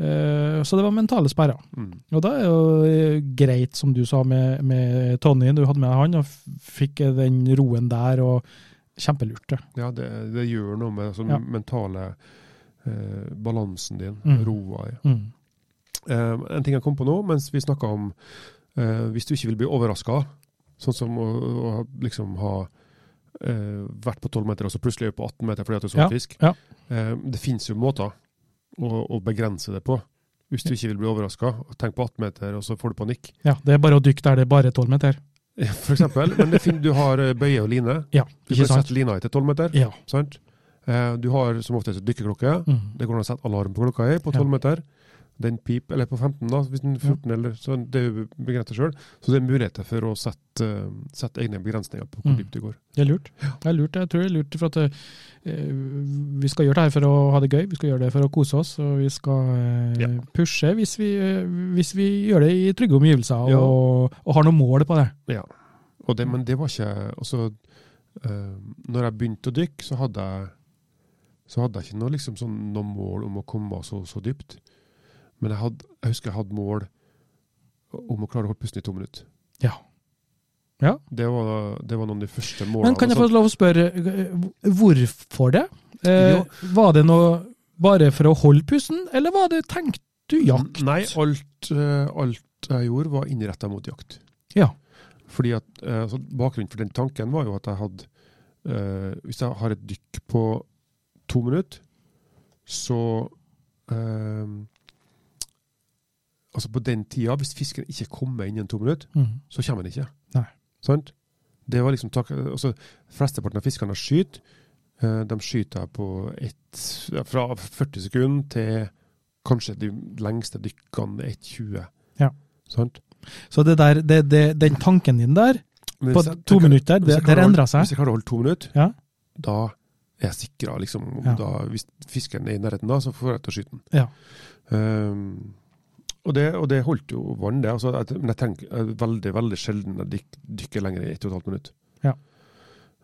Eh, Så det var mentale sperrer.
Mm.
Og da er jo eh, greit, som du sa med, med Tony, du hadde med han og fikk den roen der, og kjempelurt. det.
Ja, det, det gjør noe med den
Ja.
mentale eh, balansen din,
Mm.
roa i.
Mm.
Eh, en ting jeg kom på nå, mens vi snakka om eh, hvis du ikke vil bli overraska, sånn som å, å liksom ha eh, vært på 12 meter og så plutselig er på 18 meter fordi at du så
Ja,
fisk.
ja.
Eh, det finnes jo måter å, å begrense det på. Hvis du ikke vil bli overraska, tenk på 18 meter, og så får du panikk.
Ja, det er bare å dykke der det er bare tolv meter.
For eksempel. Men det fin- du har eh, bøye og line.
Ja,
Du kan
sant?
sette lina i til 12 meter.
Ja.
Eh, du har som oftest dykkerklokke.
Mm.
Det går an å sette alarm på klokka i på 12
Ja.
Den pip, eller på 15, da, hvis den er 14, eller så det er jo begrenset sjøl. Så det er muligheter for å sette, eh, sette egne begrensninger på hvor
Mm.
dypt du går.
Det er lurt. Det er lurt. Jeg tror det er lurt for at uh, vi skal gjøre det her for å ha det gøy, vi skal gjøre det for å kose oss, og vi skal uh,
Ja.
pushe hvis vi, uh, hvis vi gjør det i trygge omgivelser
Ja.
og, og har noe mål på det.
Ja. Og det, men det var ikke også, eh, Når jeg begynte å dykke, så hadde jeg så hadde jeg ikke noe, liksom, sånn, noe mål om å komme så, så dypt. Men jeg, hadde, jeg husker jeg hadde mål om å klare å holde pusten i to minutter.
Ja. Ja.
Det var, det var noen av de første målene.
Men kan jeg
Altså,
få lov å spørre, eh, hvorfor det? Eh, var det noe bare for å holde pusten, eller var det tenkt du jakt?
Nei, alt, eh, alt jeg gjorde var innretta mot jakt.
Ja.
Fordi at eh, altså, Bakgrunnen for den tanken var jo at jeg hadde eh, Hvis jeg har et dykk på to minutter, så eh, Altså på den tida, hvis fisken ikke kommer innen to minutter,
Mm.
så kommer den ikke.
Nei.
Sant? Det var liksom tak altså, Flesteparten av fiskene skyter, eh, de skyter på et, Fra 40 sekunder til kanskje de lengste dykkene 1,20.
Ja.
Sant?
Så det der, det, det, den tanken din der, på
hvis jeg-
to
tenker-
minutter, det,
jeg
det endra seg?
Hvis jeg klarer å holde to minutter,
Ja.
da er jeg sikra. Liksom,
Ja.
da, hvis fisken er i nærheten, da, så får jeg til å skyte den.
Ja.
Um, og, det, og det holdt jo vann, det. Altså, men jeg tenker er veldig veldig sjelden jeg dyk, dykker lenger i 1 12 minutter.
Ja.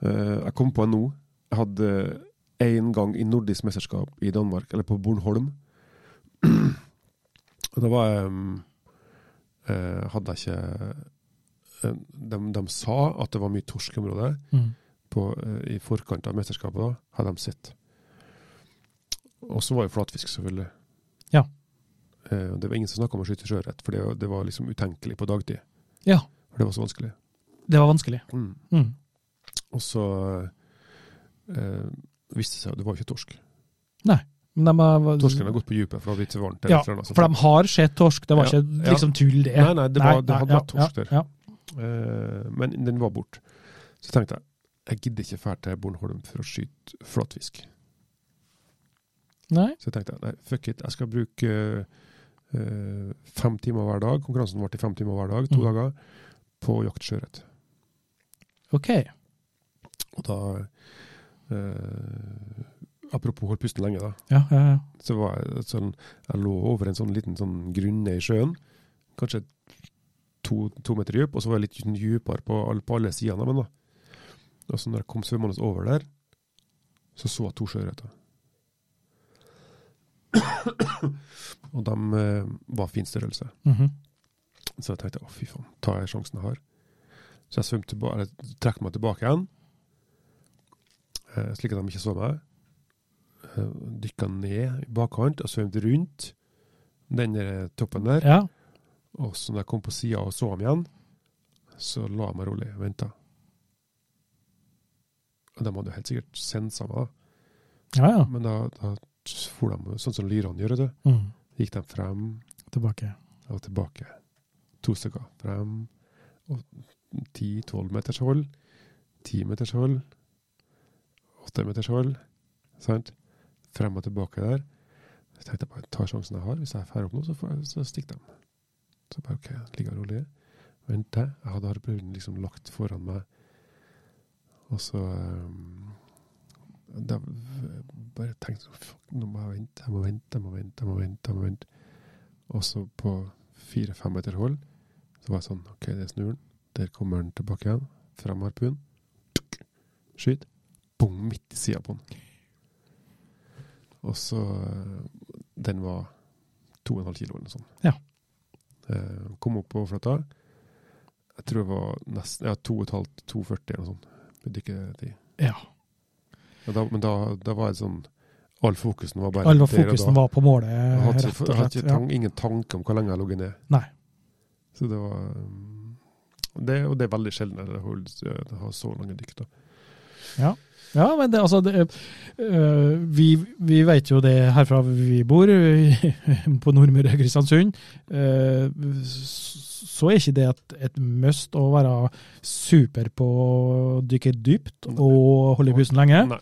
Uh, jeg kom på en nå. Jeg hadde én gang i nordisk mesterskap i Danmark, eller på Bornholm. og da var jeg um, uh, Hadde jeg ikke uh, de, de sa at det var mye torsk i området.
Mm.
på, eh, i forkant av mesterskapet, da, hadde de sett. Og så var jo flatfisk, selvfølgelig. Eh, det var ingen som snakka om å skyte sjøørret, for det, det var liksom utenkelig på dagtid.
Ja.
For det var så vanskelig.
Det var vanskelig.
Mm.
Mm.
Og så eh, viste det seg at det var ikke torsk.
Men de var,
Torsken har gått på dypet, for det hadde blitt varmt.
Ja,
eller
for de har sett torsk, det var
Ja,
ikke
ja.
liksom tull, det.
Nei, nei, det, var, det hadde
ja,
vært torsk der.
ja,
Eh, men den var borte. Så tenkte jeg jeg gidder ikke dra til Bornholm for å skyte flatfisk.
Nei?
Så jeg tenkte nei, fuck it, jeg skal bruke eh, fem timer hver dag, konkurransen varte i fem timer hver dag, to
Mm.
dager, på jakt sjøørret.
OK.
Og da eh, Apropos holde pusten lenge, da.
Ja, ja, ja.
Så var jeg, sånn, jeg lå over en sånn liten sånn grunne i sjøen, kanskje to, to meter dyp, og så var jeg litt sånn dypere på, på alle sidene. Men da. Og så når jeg kom svømmende over der, så så jeg to sjøørreter. Og de uh, var fin størrelse.
Mhm.
Så jeg tenkte å fy faen, tar jeg sjansen jeg har? Så jeg svømte trekk meg tilbake igjen, uh, slik at de ikke så meg. Uh, Dykka ned i bakkant og svømte rundt den der toppen der.
ja.
Og så når jeg kom på sida og så dem igjen, så la jeg meg rolig og venta. Og de hadde jo helt sikkert sensa meg, da.
Ja, ja.
men da, da for de sånn som lyrene gjør. Det.
Mm.
Gikk de frem
Tilbake.
og tilbake. To stykker. Frem og 10-12 meters hold. 10 meters hold. 8 meters hold. Sant? Frem og tilbake der. Så tenkte jeg bare ta sjansen jeg har. Hvis jeg drar opp nå, så, får jeg, så stikker de. Så bare OK, ligger rolig. Vente. Jeg hadde harpunen liksom lagt foran meg. Og så um, da, Bare tenkte fuck, nå må jeg vente, jeg må vente, jeg må vente. jeg må vente, jeg må vente. Og så på fire-fem meter hold, så var jeg sånn OK, det snur den. Der kommer den tilbake igjen. Fram harpunen. Skyt. Bong, midt i sida på den. Og så eh, Den var to og en halv kilo eller noe sånt.
Ja.
Eh, kom opp på overflata. Jeg tror det var nesten ja, to og et halvt, 2,40 eller noe sånt. Dykketid.
Ja.
Og da, men da, da var det sånn All fokusen var bare
All fokusen var på målet,
Jeg hadde,
rett
og
og
jeg hadde
slett.
ikke
Ja.
ingen tanke om hvor lenge jeg lå ned.
Nei.
Så det var um, det, Og det er veldig sjelden jeg har så lange dykk. da.
Ja, men det, altså det, øh, vi, vi vet jo det herfra vi bor, på Nordmøre og Kristiansund. øh, så er ikke det et, et must å være super på å dykke dypt og holde pusten lenge.
Nei,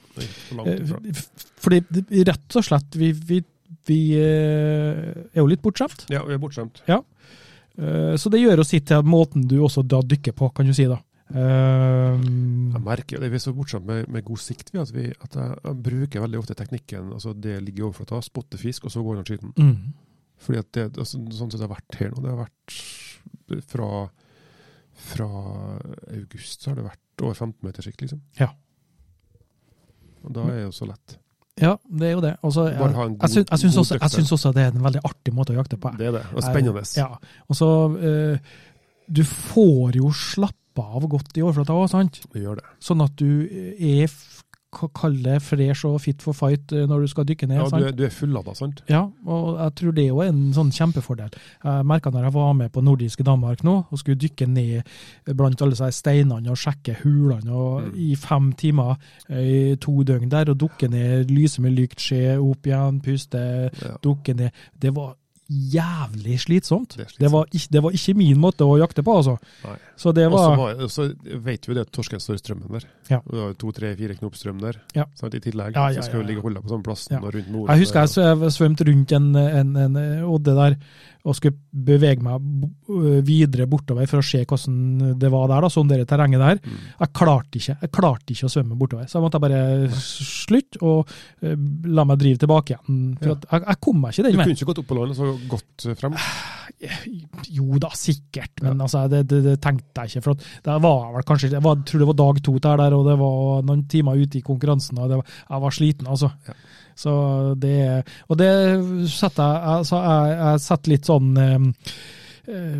langt.
Eh, Fordi rett og slett, vi, vi, vi er jo litt bortskjemt.
Ja, vi er bortskjemt.
Ja. Så det gjør oss sitt til måten du også da dykker på, kan du si. da. Eh,
Jeg merker det, vi er så bortskjemt med, med god sikt vi, at, vi, at jeg, jeg bruker veldig ofte teknikken altså det ligger i overflata, spotte fisk, og så går inn og skyter den.
mm.
Fordi at det, altså, sånn sett har vært her nå, det har vært fra, fra august så har det vært over 15 meter sikt, liksom.
Ja.
Og da er det jo så lett.
Ja, det er jo det. Også, jeg,
Bare ha en god-
jeg, syns, jeg, syns også, også det er en veldig artig måte å jakte på.
Det er det, og spennende.
Ja. Og så uh, Du får jo slappe av godt i overflata òg, sant?
Det gjør det.
Sånn at du er kall det fresh og fit for fight eh, når du skal dykke ned.
Ja, du, er, du er fullada, sant?
Ja, og jeg tror det er jo en sånn kjempefordel. Jeg merka når jeg var med på nordiske Danmark nå, og skulle dykke ned blant alle disse steinene og sjekke hulene og
Mm.
i fem timer eh, i to døgn der, og dukke ned, lyse med lyktskje, opp igjen, puste,
Ja.
dukke ned. Det var jævlig slitsomt.
Det slitsomt.
Det var, ikke, det var ikke min måte å jakte på, altså.
Nei.
Så det var
var- så vet vi det at torsken står i strømmen der.
Ja.
Det var to, tre, fire knop strøm der.
Ja.
Sant? I tillegg.
Ja, ja,
så skal vi ligge og holde på samme plassen
Ja.
og rundt nord.
Jeg husker jeg svev- svømte rundt en, en, en odde der og skulle bevege meg videre bortover for å se hvordan det var der, da, sånn det terrenget der.
Mm.
Jeg klarte ikke jeg klarte ikke å svømme bortover, så jeg måtte bare slutte og eh, la meg drive tilbake igjen. For
Ja.
jeg, jeg kom meg ikke
Du kunne ikke gått opp på land og så gått eh, frem?
Jo da, sikkert, men altså, det, det, det tenkte jeg ikke. For det var vel kanskje, jeg var, tror det var dag to der, der, og det var noen timer ute i konkurransen, og det var, jeg var sliten, altså.
Ja.
Så det, og det setter jeg, altså, jeg, jeg setter litt sånn eh, eh,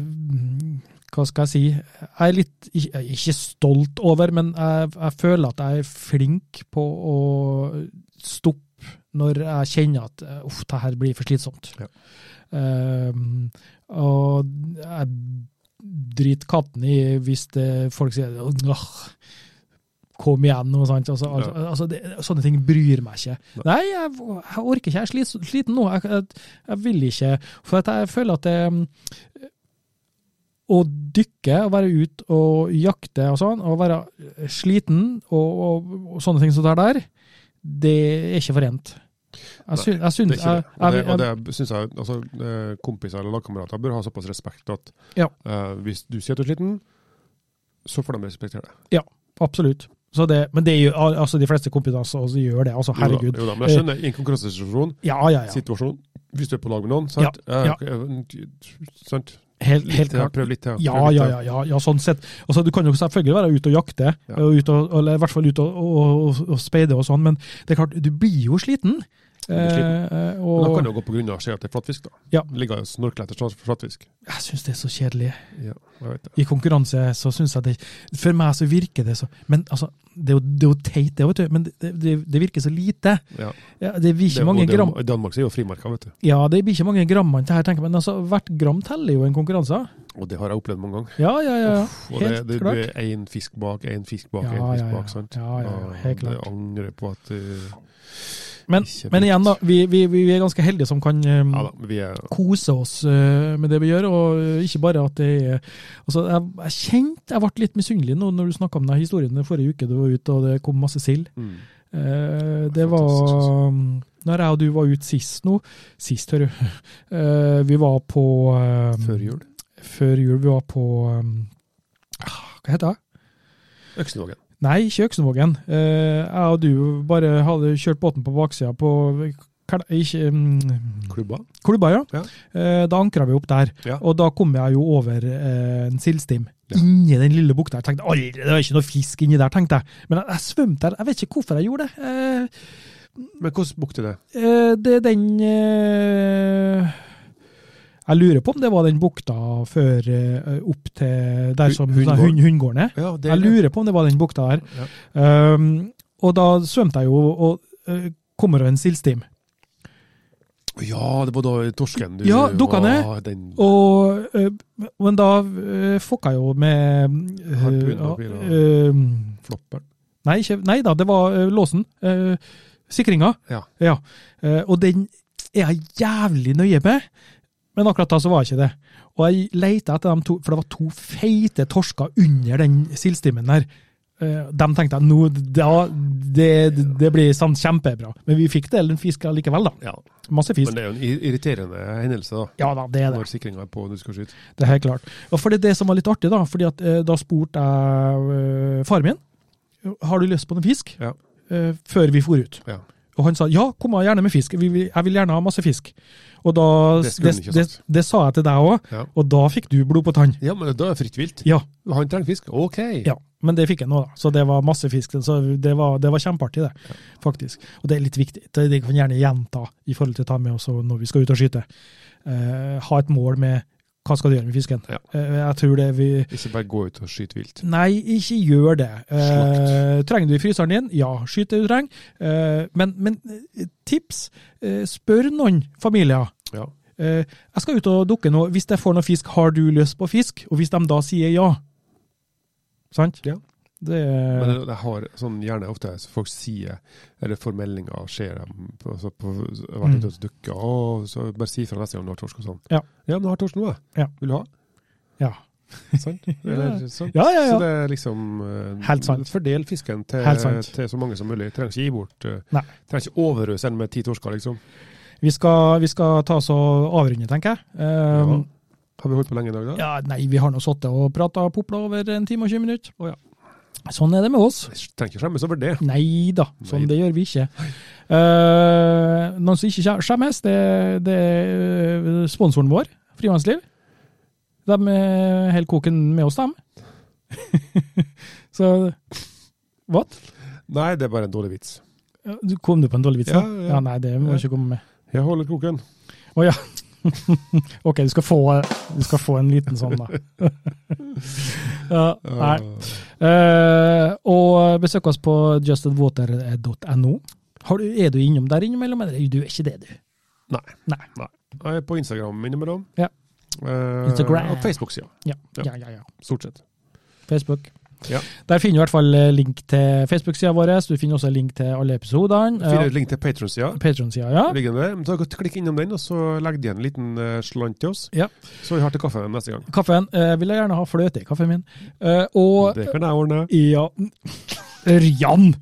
hva skal jeg si, jeg er litt, ikke, stolt over, men jeg, jeg føler at jeg er flink på å stoppe når jeg kjenner at eh, uff, det her blir for slitsomt.
Ja.
Ehm, og jeg driter katten i hvis det, folk sier åh, kom igjen, noe sånt. Altså, altså, altså det, sånne ting bryr meg ikke. Nei, jeg, jeg orker ikke, jeg er slit, sliten nå. Jeg, jeg, jeg vil ikke. For jeg føler at det å dykke å være ute og jakte og sånn, og være sliten og, og, og sånne ting som det der, det er ikke forent. Jeg syns, jeg syns
Det er ikke det. Og det, og det synes jeg altså, eh, kompiser eller lagkamerater bør ha såpass respekt at
Ja.
uh, hvis du sier at du er sliten, så får de respektere det.
Absolutt. Så det, men det altså de fleste kompiser også gjør det. altså Herregud.
Jo da, jo da, men jeg skjønner, i en konkurransesituasjon,
Ja, ja, ja.
situasjon, hvis du er på lag med noen, sant?
Ja,
Eh, sant?
Helt, helt klart.
prøv litt til.
Ja, ja, ja, ja, ja, sånn sett. Altså, du kan jo selvfølgelig være ute og jakte,
Ja.
og ut og, eller i hvert fall ute og, og, og speide og sånn, men det er klart, du blir jo sliten.
Blir sliten.
Eh,
Men da kan det jo gå at det er flatfisk, da.
Ja.
Ligger og snorkler etter flatfisk.
jeg syns det er så kjedelig.
Ja, jeg vet det.
I konkurranse så syns jeg det For meg så virker det så Men altså, det er jo, det er jo teit, det, vet du, men det, det, det virker så lite.
Ja.
Ja, det blir ikke mange
og det-
gram
I Danmark så er jo frimerker, vet du.
Ja, det blir ikke mange grammene til her, tenker jeg, men altså, hvert gram teller jo en konkurranse.
Og det har jeg opplevd mange ganger.
Ja, ja, ja.
Og
Helt
det, det,
klart.
det er én fisk bak, én fisk bak,
Ja,
én fisk
ja, ja.
bak. sant?
Ja, ja, ja, helt klart.
Jeg angrer på at uh,
Men, men igjen, da. Vi, vi, vi er ganske heldige som kan um,
Ja da, vi er
kose oss uh, med det vi gjør, og eh, ikke bare at det er altså, jeg, jeg kjente jeg ble litt misunnelig nå når du snakka om den historien forrige uke du var ute og det kom masse sild.
mm.
Uh, det var
Fantastisk, altså.
um, Når jeg og du var ute sist nå Sist, hører du. Vi var på
Før jul.
Før jul. Vi var på ah, Hva heter det?
Øksnevågen.
Nei, ikke Øksnevågen. Eh, jeg og du bare hadde kjørt båten på baksida på ikke, um,
Klubba.
Klubba, ja.
Ja.
Eh, da ankra vi opp der.
Ja.
Og da kom jeg jo over eh, en sildstim.
Ja.
Inni den lille bukta. Jeg tenkte aldri, det var ikke noe fisk inni der, tenkte jeg. Men jeg, jeg svømte der. Jeg vet ikke hvorfor jeg gjorde det. Eh,
Men hvilken bukt er det?
eh, det er den eh, Jeg lurer på om det var den bukta før eh, opp til der som
Hundgården?
hund, hundgården er.
Ja, det
Jeg lurer på om det var den bukta der.
Ja.
Um, og da svømte jeg jo og uh, kom over en sildstim.
ja, det var da torsken du
Ja, dukka ned. Og, uh, men da uh, fucka jeg jo med
uh,
ja, øh,
flopperen.
nei, ikke, nei da, det var låsen. sikringa.
Ja.
Øh, og den er jeg jævlig nøye med, men akkurat da så var ikke det. Og jeg leita etter dem to, for det var to feite torsker under den sildstimmen der. De tenkte jeg nå, da, det, det blir sant, kjempebra. Men vi fikk del en fisk likevel, da.
Ja.
Masse fisk.
Men det er jo en irriterende hendelse, da.
Ja da, det er det.
Når sikringa er på og du skal skyte.
Det er helt klart. Og for det er det som var litt artig, da, fordi at eh, da spurte jeg faren far min har du lyst på en fisk
Ja.
eh, før vi for ut.
Ja.
Og han sa ja, kom gjerne med fisk, jeg vil gjerne ha masse fisk. Og da,
Det
det,
det,
det sa jeg til deg òg,
Ja.
og da fikk du blod på tann.
ja, men da er det fritt vilt.
Ja,
Han trenger fisk. OK.
ja, men det fikk jeg nå, da. Så det var masse fisk. Så det var, det var kjempeartig, det. faktisk. Og det er litt viktig. Det, kan gjerne gjenta i forhold til å ta med oss når vi skal ut og skyte. Uh, ha et mål med hva skal du gjøre med fisken.
Ja.
Eh, jeg tror det vi
Ikke bare gå ut og skyte vilt.
Nei, ikke gjør det. Eh, trenger du i fryseren din? Ja, skyt det du trenger. Eh, men, men eh, tips, eh, spør noen familier.
Ja.
Eh, jeg skal ut og dukke nå. Hvis jeg får noe fisk, har du lyst på fisk? Og hvis de da sier ja. Sant?
Ja.
Det,
Men jeg, jeg har sånn gjerne ofte folk sier, eller får meldinger, ser dem på, så på, så har vært ute og dukka, og så bare si fra neste gang du har torsk og sånn.
Mm. Ja.
ja, men jeg har torsk nå, jeg.
Ja.
Vil du ha?
ja.
Sant? Eller, sant?
ja, ja,
Så det er liksom uh,
Helt sant.
Fordel fisken til, til så mange som mulig. Trenger ikke gi bort
uh.
Trenger ikke overøse den med ti torsker, liksom.
Vi skal, vi skal ta oss og avrunde, tenker jeg. Um,
Ja. Har vi holdt på lenge i dag, da?
ja, nei, vi har nå sittet og prata popla over en time og 20 minutter. Oh, ja. Sånn er det med oss.
Jeg trenger ikke skjemmes over det.
Nei da, sånn
Nei.
det gjør vi ikke. Uh, noen som ikke skje- skjemmes, det, det er sponsoren vår, Frivannsliv. De er helt koken med oss, dem. Så What?
Nei, det er bare en dårlig vits.
Ja, du- Kom du på en dårlig vits?
Ja, ja.
Ja, nei, det må du ikke komme med.
Jeg holder koken.
Å ja. Ok, du skal få, du skal få en liten sånn, da. ja, nei. Uh, og besøk oss på justedwater.no. Er du innom der innimellom, eller du er ikke det, du?
Nei.
Nei.
Jeg er på Instagram innimellom.
Ja.
Uh,
Instagram.
Og Facebook-sida,
Ja,
Ja.
ja, ja. ja.
stort sett.
Facebook.
Ja.
Der finner du i hvert fall eh, link til Facebook-sida vår. Du finner også link til alle episodene.
Finner link til Patron-sida.
Patron-sida, ja.
Så Klikk innom den, og så legg igjen en liten eh, slant til oss.
Ja.
Så vi har til kaffen neste gang.
Kaffen eh, vil jeg gjerne ha fløte i kaffen min. Eh, og
Det kan jeg ordne.
Ja Ørjan!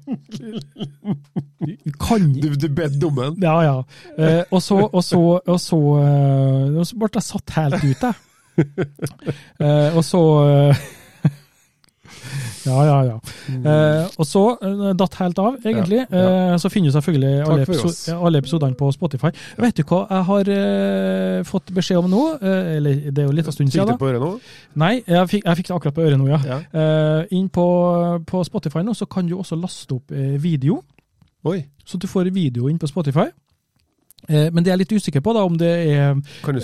Kan
Du, du ber dummen.
Ja, ja. Eh, og så, og så, og så, eh, og så ble jeg satt helt ut, jeg. Og så eh, Ja, ja, Mm. Eh, og så eh, datt helt av, egentlig.
Ja, ja.
Eh, så finner du selvfølgelig alle,
for
episo alle episodene på Spotify. Vet du hva jeg har eh, fått beskjed om nå? Eh, eller det er jo litt av stund
Fikk
siden.
du på øret nå?
Nei, jeg fikk, jeg fikk det akkurat på øret nå, ja.
Ja.
Eh, inn på, på Spotify nå så kan du også laste opp video,
Oi.
så du får video inn på Spotify. Eh, men det er jeg litt usikker på, da, om det er
Kan du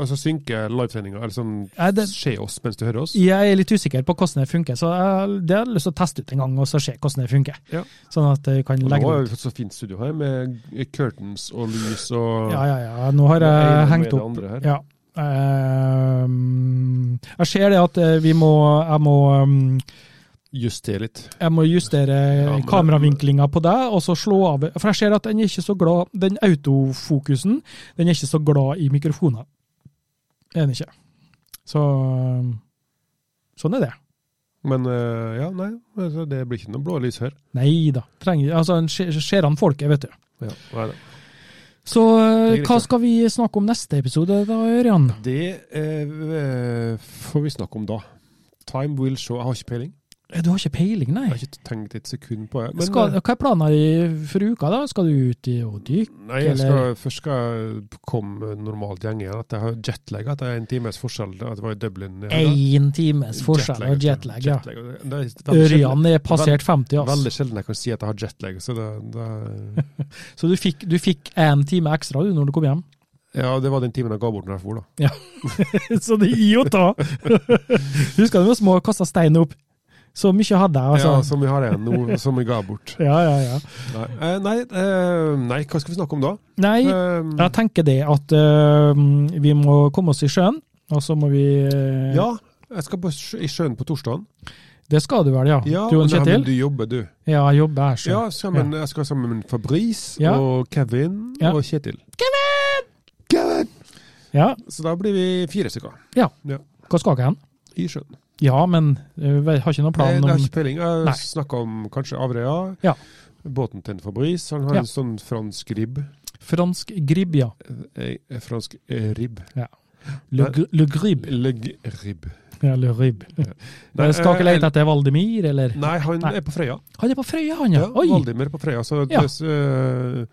altså, synke livesendinga, eller sånn
Er det-
se oss mens du hører oss?
Jeg er litt usikker på hvordan det funker, så jeg, det har jeg lyst til å teste ut en gang og så se hvordan det funker.
Ja.
Sånn at jeg kan
Og
legge
nå har vi fått så fint studio her, med curtains og lys og
Ja, ja, ja. Nå har
det
jeg hengt
det
opp. Ja. Ehm, jeg ser det at eh, vi må Jeg må, um,
Justere litt.
jeg må justere
Ja,
kameravinklinga på deg, og så slå av For jeg ser at den er ikke så glad Den autofokusen den er ikke så glad i mikrofoner. Det er den ikke. Så Sånn er det.
Men eh, ja, nei, altså, det blir ikke noe blå lys her.
Nei da. Trenger, altså, en ser ser an folket, vet du.
Ja, nei,
er eh,
Det Så,
hva skal vi snakke om neste episode da, Ørjan?
Det eh, får vi snakke om da. Time will show. Jeg har ikke peiling.
Eh, Du har ikke peiling, nei?
Jeg har ikke tenkt et sekund på det. Men,
skal,
eh,
hva er planen for uka, da? Skal du ut og dykke?
nei, jeg skal,
eller-
først skal jeg komme normalt gjeng igjen. At jeg har jetlag, at det er en times forskjell. At det var i Dublin.
Én times forskjell og jetlag, ja.
Jetlag,
Ørjan er passert 50, altså.
Veldig sjelden jeg kan si at jeg har jetlag. Så det, det,
Så du fikk, du fikk en time ekstra du når du kom hjem?
ja, det var den timen jeg ga bort når jeg for, da.
Så det gir jo ta! Husker du de var små og kasta stein opp? Så mye hadde jeg,
Ja,
altså.
som vi har igjen nå, som vi ga bort.
Ja, ja, ja.
Nei, eh, nei, eh, nei, hva skal vi snakke om da?
Nei,
um,
jeg tenker det at uh, vi må komme oss i sjøen, og så må vi uh,
ja, jeg skal på, i sjøen på torsdagen.
Det skal du vel, ja?
Ja,
du og Kjetil?
du jobber, du.
Ja, jeg jobber så.
Ja, sammen, jeg skal sammen med Fabrice
Ja.
og Kevin
Ja.
og Kjetil. Kevin! Kevin!
Ja,
Så da blir vi fire stykker
Hva skal dere hen?
i sjøen.
Ja, men eh, jeg har ikke noen plan.
Nei,
det
er ikke peiling. Jeg snakka om kanskje Averøya.
Ja.
Båten til Fabrice. Han har
Ja.
en sånn fransk ribb.
fransk gribb, ja.
Eh, eh, fransk ribb. ribb.
Le, le gribb.
Le gribb.
Ja, le rib.
Nei,
skal ikke
eh,
lete etter Valdemir, eller?
Nei, han
Nei.
er på Frøya.
Han er på Frøya, han, ja.
Ja,
Oi!
er på Frøya. Så
Ja.
Des, uh,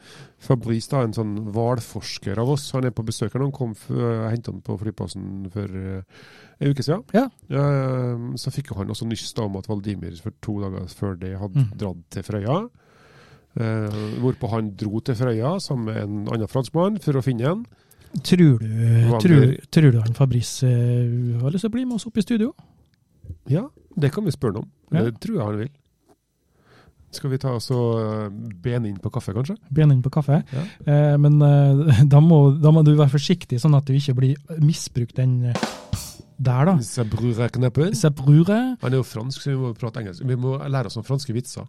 Fabrice da, en sånn hvalforsker av oss, han er på besøk. Han kom og hentet han på flyplassen for uh, en uke siden.
Ja.
Uh, så fikk han også nyss om at Valdimir for to dager før det hadde
Mm.
dratt til Frøya. Uh, hvorpå han dro til Frøya sammen med en annen franskmann for å finne en.
Tror du, tror, tror du han Fabrice uh, har lyst til å bli med oss opp i studio?
Ja, det kan vi spørre ham om.
Ja.
Det tror jeg han vil. Skal vi ta oss og bene inn på kaffe, kanskje?
Bene inn på kaffe.
Ja.
Eh, men eh, da, må, da må du være forsiktig, sånn at du ikke blir misbrukt den der, da.
Sabrure Knepper.
Sabrure.
Han er jo fransk, så vi må prate engelsk. Vi må lære oss noen franske vitser.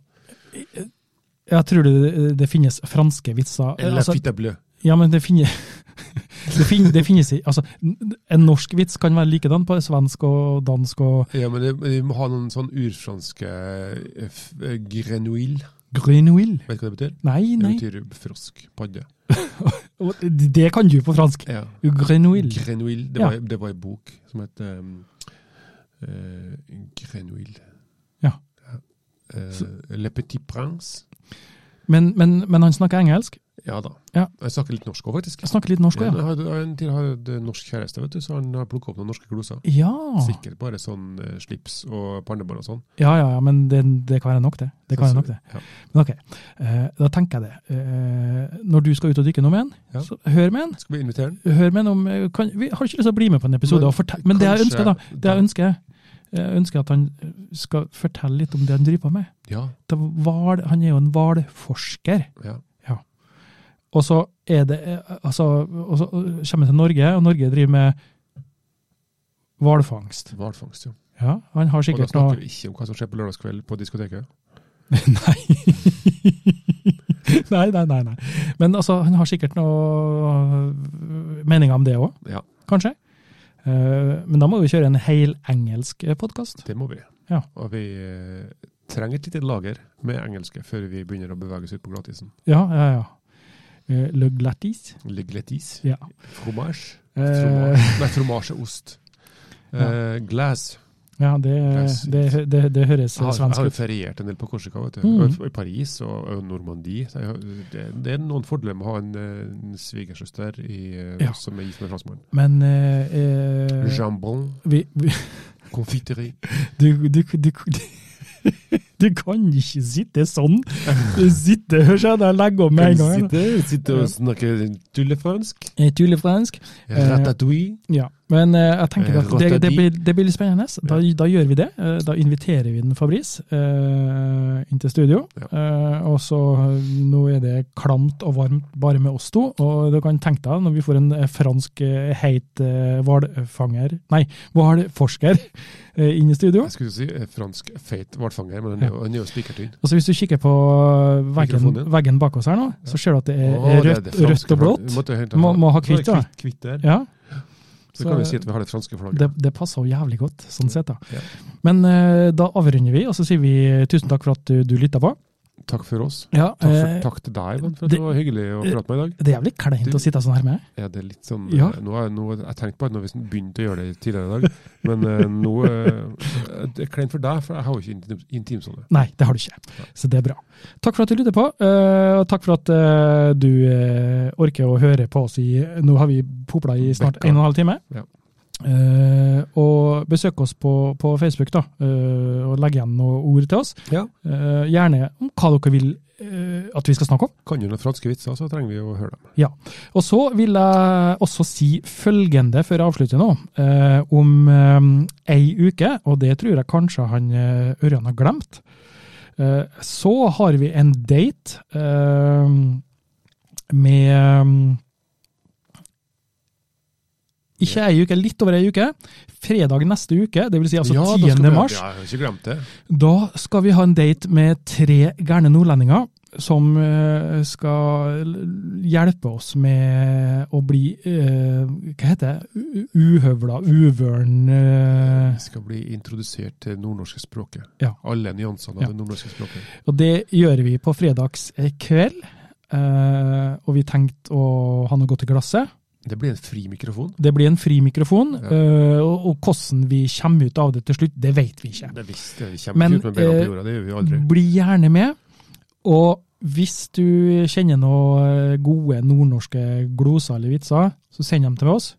Jeg tror det, det finnes franske vitser.
Eller
Altså,
fitte bleu.
ja, men det finnes det, fin, det finnes altså, En norsk vits kan være likedan på svensk og dansk og
Ja, men vi må ha noen sånn urfranske eh, eh, grenouille.
Grenouille.
Vet du hva det betyr?
Nei, nei.
Det betyr frosk. Padde.
Det kan du på fransk.
Ja.
Grenouille.
Grenouille. Det
Ja.
var, det var en bok som het um, uh, Grenouille.
Ja.
Uh, Le Petit Prince.
Men, men, men han snakker engelsk.
Ja da.
Ja.
Jeg snakker litt norsk òg, faktisk.
Jeg snakker litt norsk
Ja,
òg,
jeg
ja.
har, en til har et norsk kjæreste, vet du, så han har plukka opp noen norske gloser.
Ja.
Sikkert bare sånn eh, slips og pannebånd og sånn.
ja, ja, ja, men det, det kan være nok, det. Det kan være nok, det.
Ja.
Men ok, eh, da tenker jeg det. Eh, når du skal ut og dykke nå med en,
Ja.
så hør med en.
Skal vi invitere han?
Hør med en om kan, Vi har ikke lyst til å bli med på en episode
Men
og fortelle, men det jeg ønsker, da, det jeg ønsker, jeg ønsker at han skal fortelle litt om det han driver på med.
Ja.
Var, han er jo en hvalforsker.
ja.
Og så er det eh, altså, og så kommer han til Norge, og Norge driver med hvalfangst.
Hvalfangst, ja.
Ja, han har sikkert
Og da snakker
noe
vi ikke om hva som skjer på lørdagskveld på diskoteket.
Nei. nei, nei, nei, nei. Men altså, han har sikkert noe meninger om det òg,
Ja,
kanskje. Eh, Men da må vi kjøre en helengelsk podkast.
det må vi.
Ja.
Og vi eh, trenger et lite lager med engelske før vi begynner å bevege oss ut på glattisen.
Ja, ja, ja. Eh, Le glatis.
Ligletis.
Ja.
Fromage.
Eh,
Fromage. ost. Eh, glass.
ja, det, det, det, det høres
svensk ut. jeg har jo feriert en del på Korsika, vet du.
Mm.
I Paris og, og Normandie. Det, det er noen fordeler med å ha en, en svigersøster
Ja.
som er gift med en franskmann.
Men eh, eh,
Jambon,
vi, vi,
konfiteri.
du, du, du, du kan ikke sitte sånn. Du sitter, hør seg, jeg legger om med en gang.
Sitte, sitte og snakke tullefransk.
Eh, Tullefransk. Eh,
Ratatouille.
Ja, men eh, jeg tenker
Eh,
at det, det, blir, det blir litt spennende. Da, da gjør vi det. Eh, da inviterer vi den Fabrice eh, inn til studio. Eh, og så eh, Nå er det klamt og varmt bare med oss to. Og du kan tenke deg når vi får en eh, fransk eh, heit eh, hvalfanger Nei, hvalforsker eh, inn i studio.
Jeg skulle si eh, fransk feit hvalfanger, men er jo, han er jo spikertynn.
Og så Hvis du kikker på veggen, veggen bak oss her nå, så ser du at det er
det er
rødt,
det
rødt og blått. Må- må ha kvitt, da.
Kvitt.
Ja,
Så kan vi si at vi har det franske flagget.
det, det passer jo jævlig godt, sånn sett. da.
Ja.
Men eh, da avrunder vi, og så sier vi tusen takk for at du, du lytta på.
Takk for oss.
Ja,
Takk, for,
eh,
takk til deg, Ivan, for at
det-
det var hyggelig å prate med i dag.
Det er jævlig kleint
Du-
å sitte sånn her med.
Ja, det er litt sånn
Ja.
eh, nå er, nå, Jeg tenkte bare når vi begynte å gjøre det tidligere i dag, men eh, nå eh, Det er kleint for deg, for jeg har jo ikke intim, intimsone.
Nei, det har du ikke. Så det er bra. Takk for at du lytter på, og takk for at du orker å høre på oss i Nå har vi popla i snart
Bekka.
en og en halv time.
Ja.
Eh, og besøk oss på, på Facebook, da, uh, og legg igjen noen ord til oss.
Ja.
Uh, gjerne om hva dere vil at vi skal snakke om.
Kan jo noen franske vitser, så trenger vi å høre dem. Ja.
Og så vil jeg også si følgende før jeg avslutter nå. Om eh, ei uke, og det tror jeg kanskje han Ørjan har glemt, så har vi en date med ikke ei uke, litt over ei uke. Fredag neste uke, det vil si altså
Ja, da
10.
vi-
mars.
Ja, jeg har ikke glemt det.
Da skal vi ha en date med tre gærne nordlendinger som eh, skal hjelpe oss med å bli uh, Hva heter det? Uhøvla, uvøren Uh...
Vi skal bli introdusert til nordnorske språket.
Ja.
Alle nyansene
Ja.
av det nordnorske språket.
Og det gjør vi på fredags eh, kveld. Eh, og vi tenkte å ha noe godt i glasset.
Det blir en fri mikrofon.
Det blir en fri mikrofon.
Ja.
eh, og, og hvordan vi kommer ut av det til slutt, det vet vi ikke.
Det visste vi kommer
Men,
ikke ut med beina
eh,
på jorda, det gjør vi aldri.
Bli gjerne med. Og hvis du kjenner noen gode nordnorske gloser eller vitser, så send dem til oss.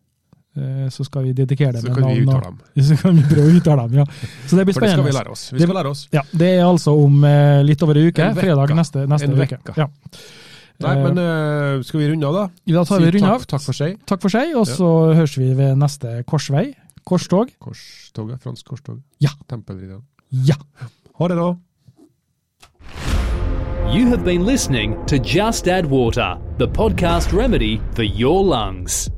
Eh, Så skal vi dedikere dem
Så kan vi uttale dem.
Så kan vi prøve å uttale dem, ja. Så det blir
For det skal vi lære oss. Vi
Det-
skal lære oss.
Ja, det er altså om eh, litt over ei uke.
En.
Fredag neste, neste
En
uke.
vekka.
Ja.
Nei,
Eh,
men uh, skal vi runde av, da?
Da tar vi
Si
runde av.
takk for seg.
Takk for seg, og så høres vi ved neste korsvei. Korstog.
Korstoget, fransk korstog.
Ja.
Tempelridderen.
Ja.
Ha det, da.
You have been listening to Just Add Water, the podcast remedy for your lungs.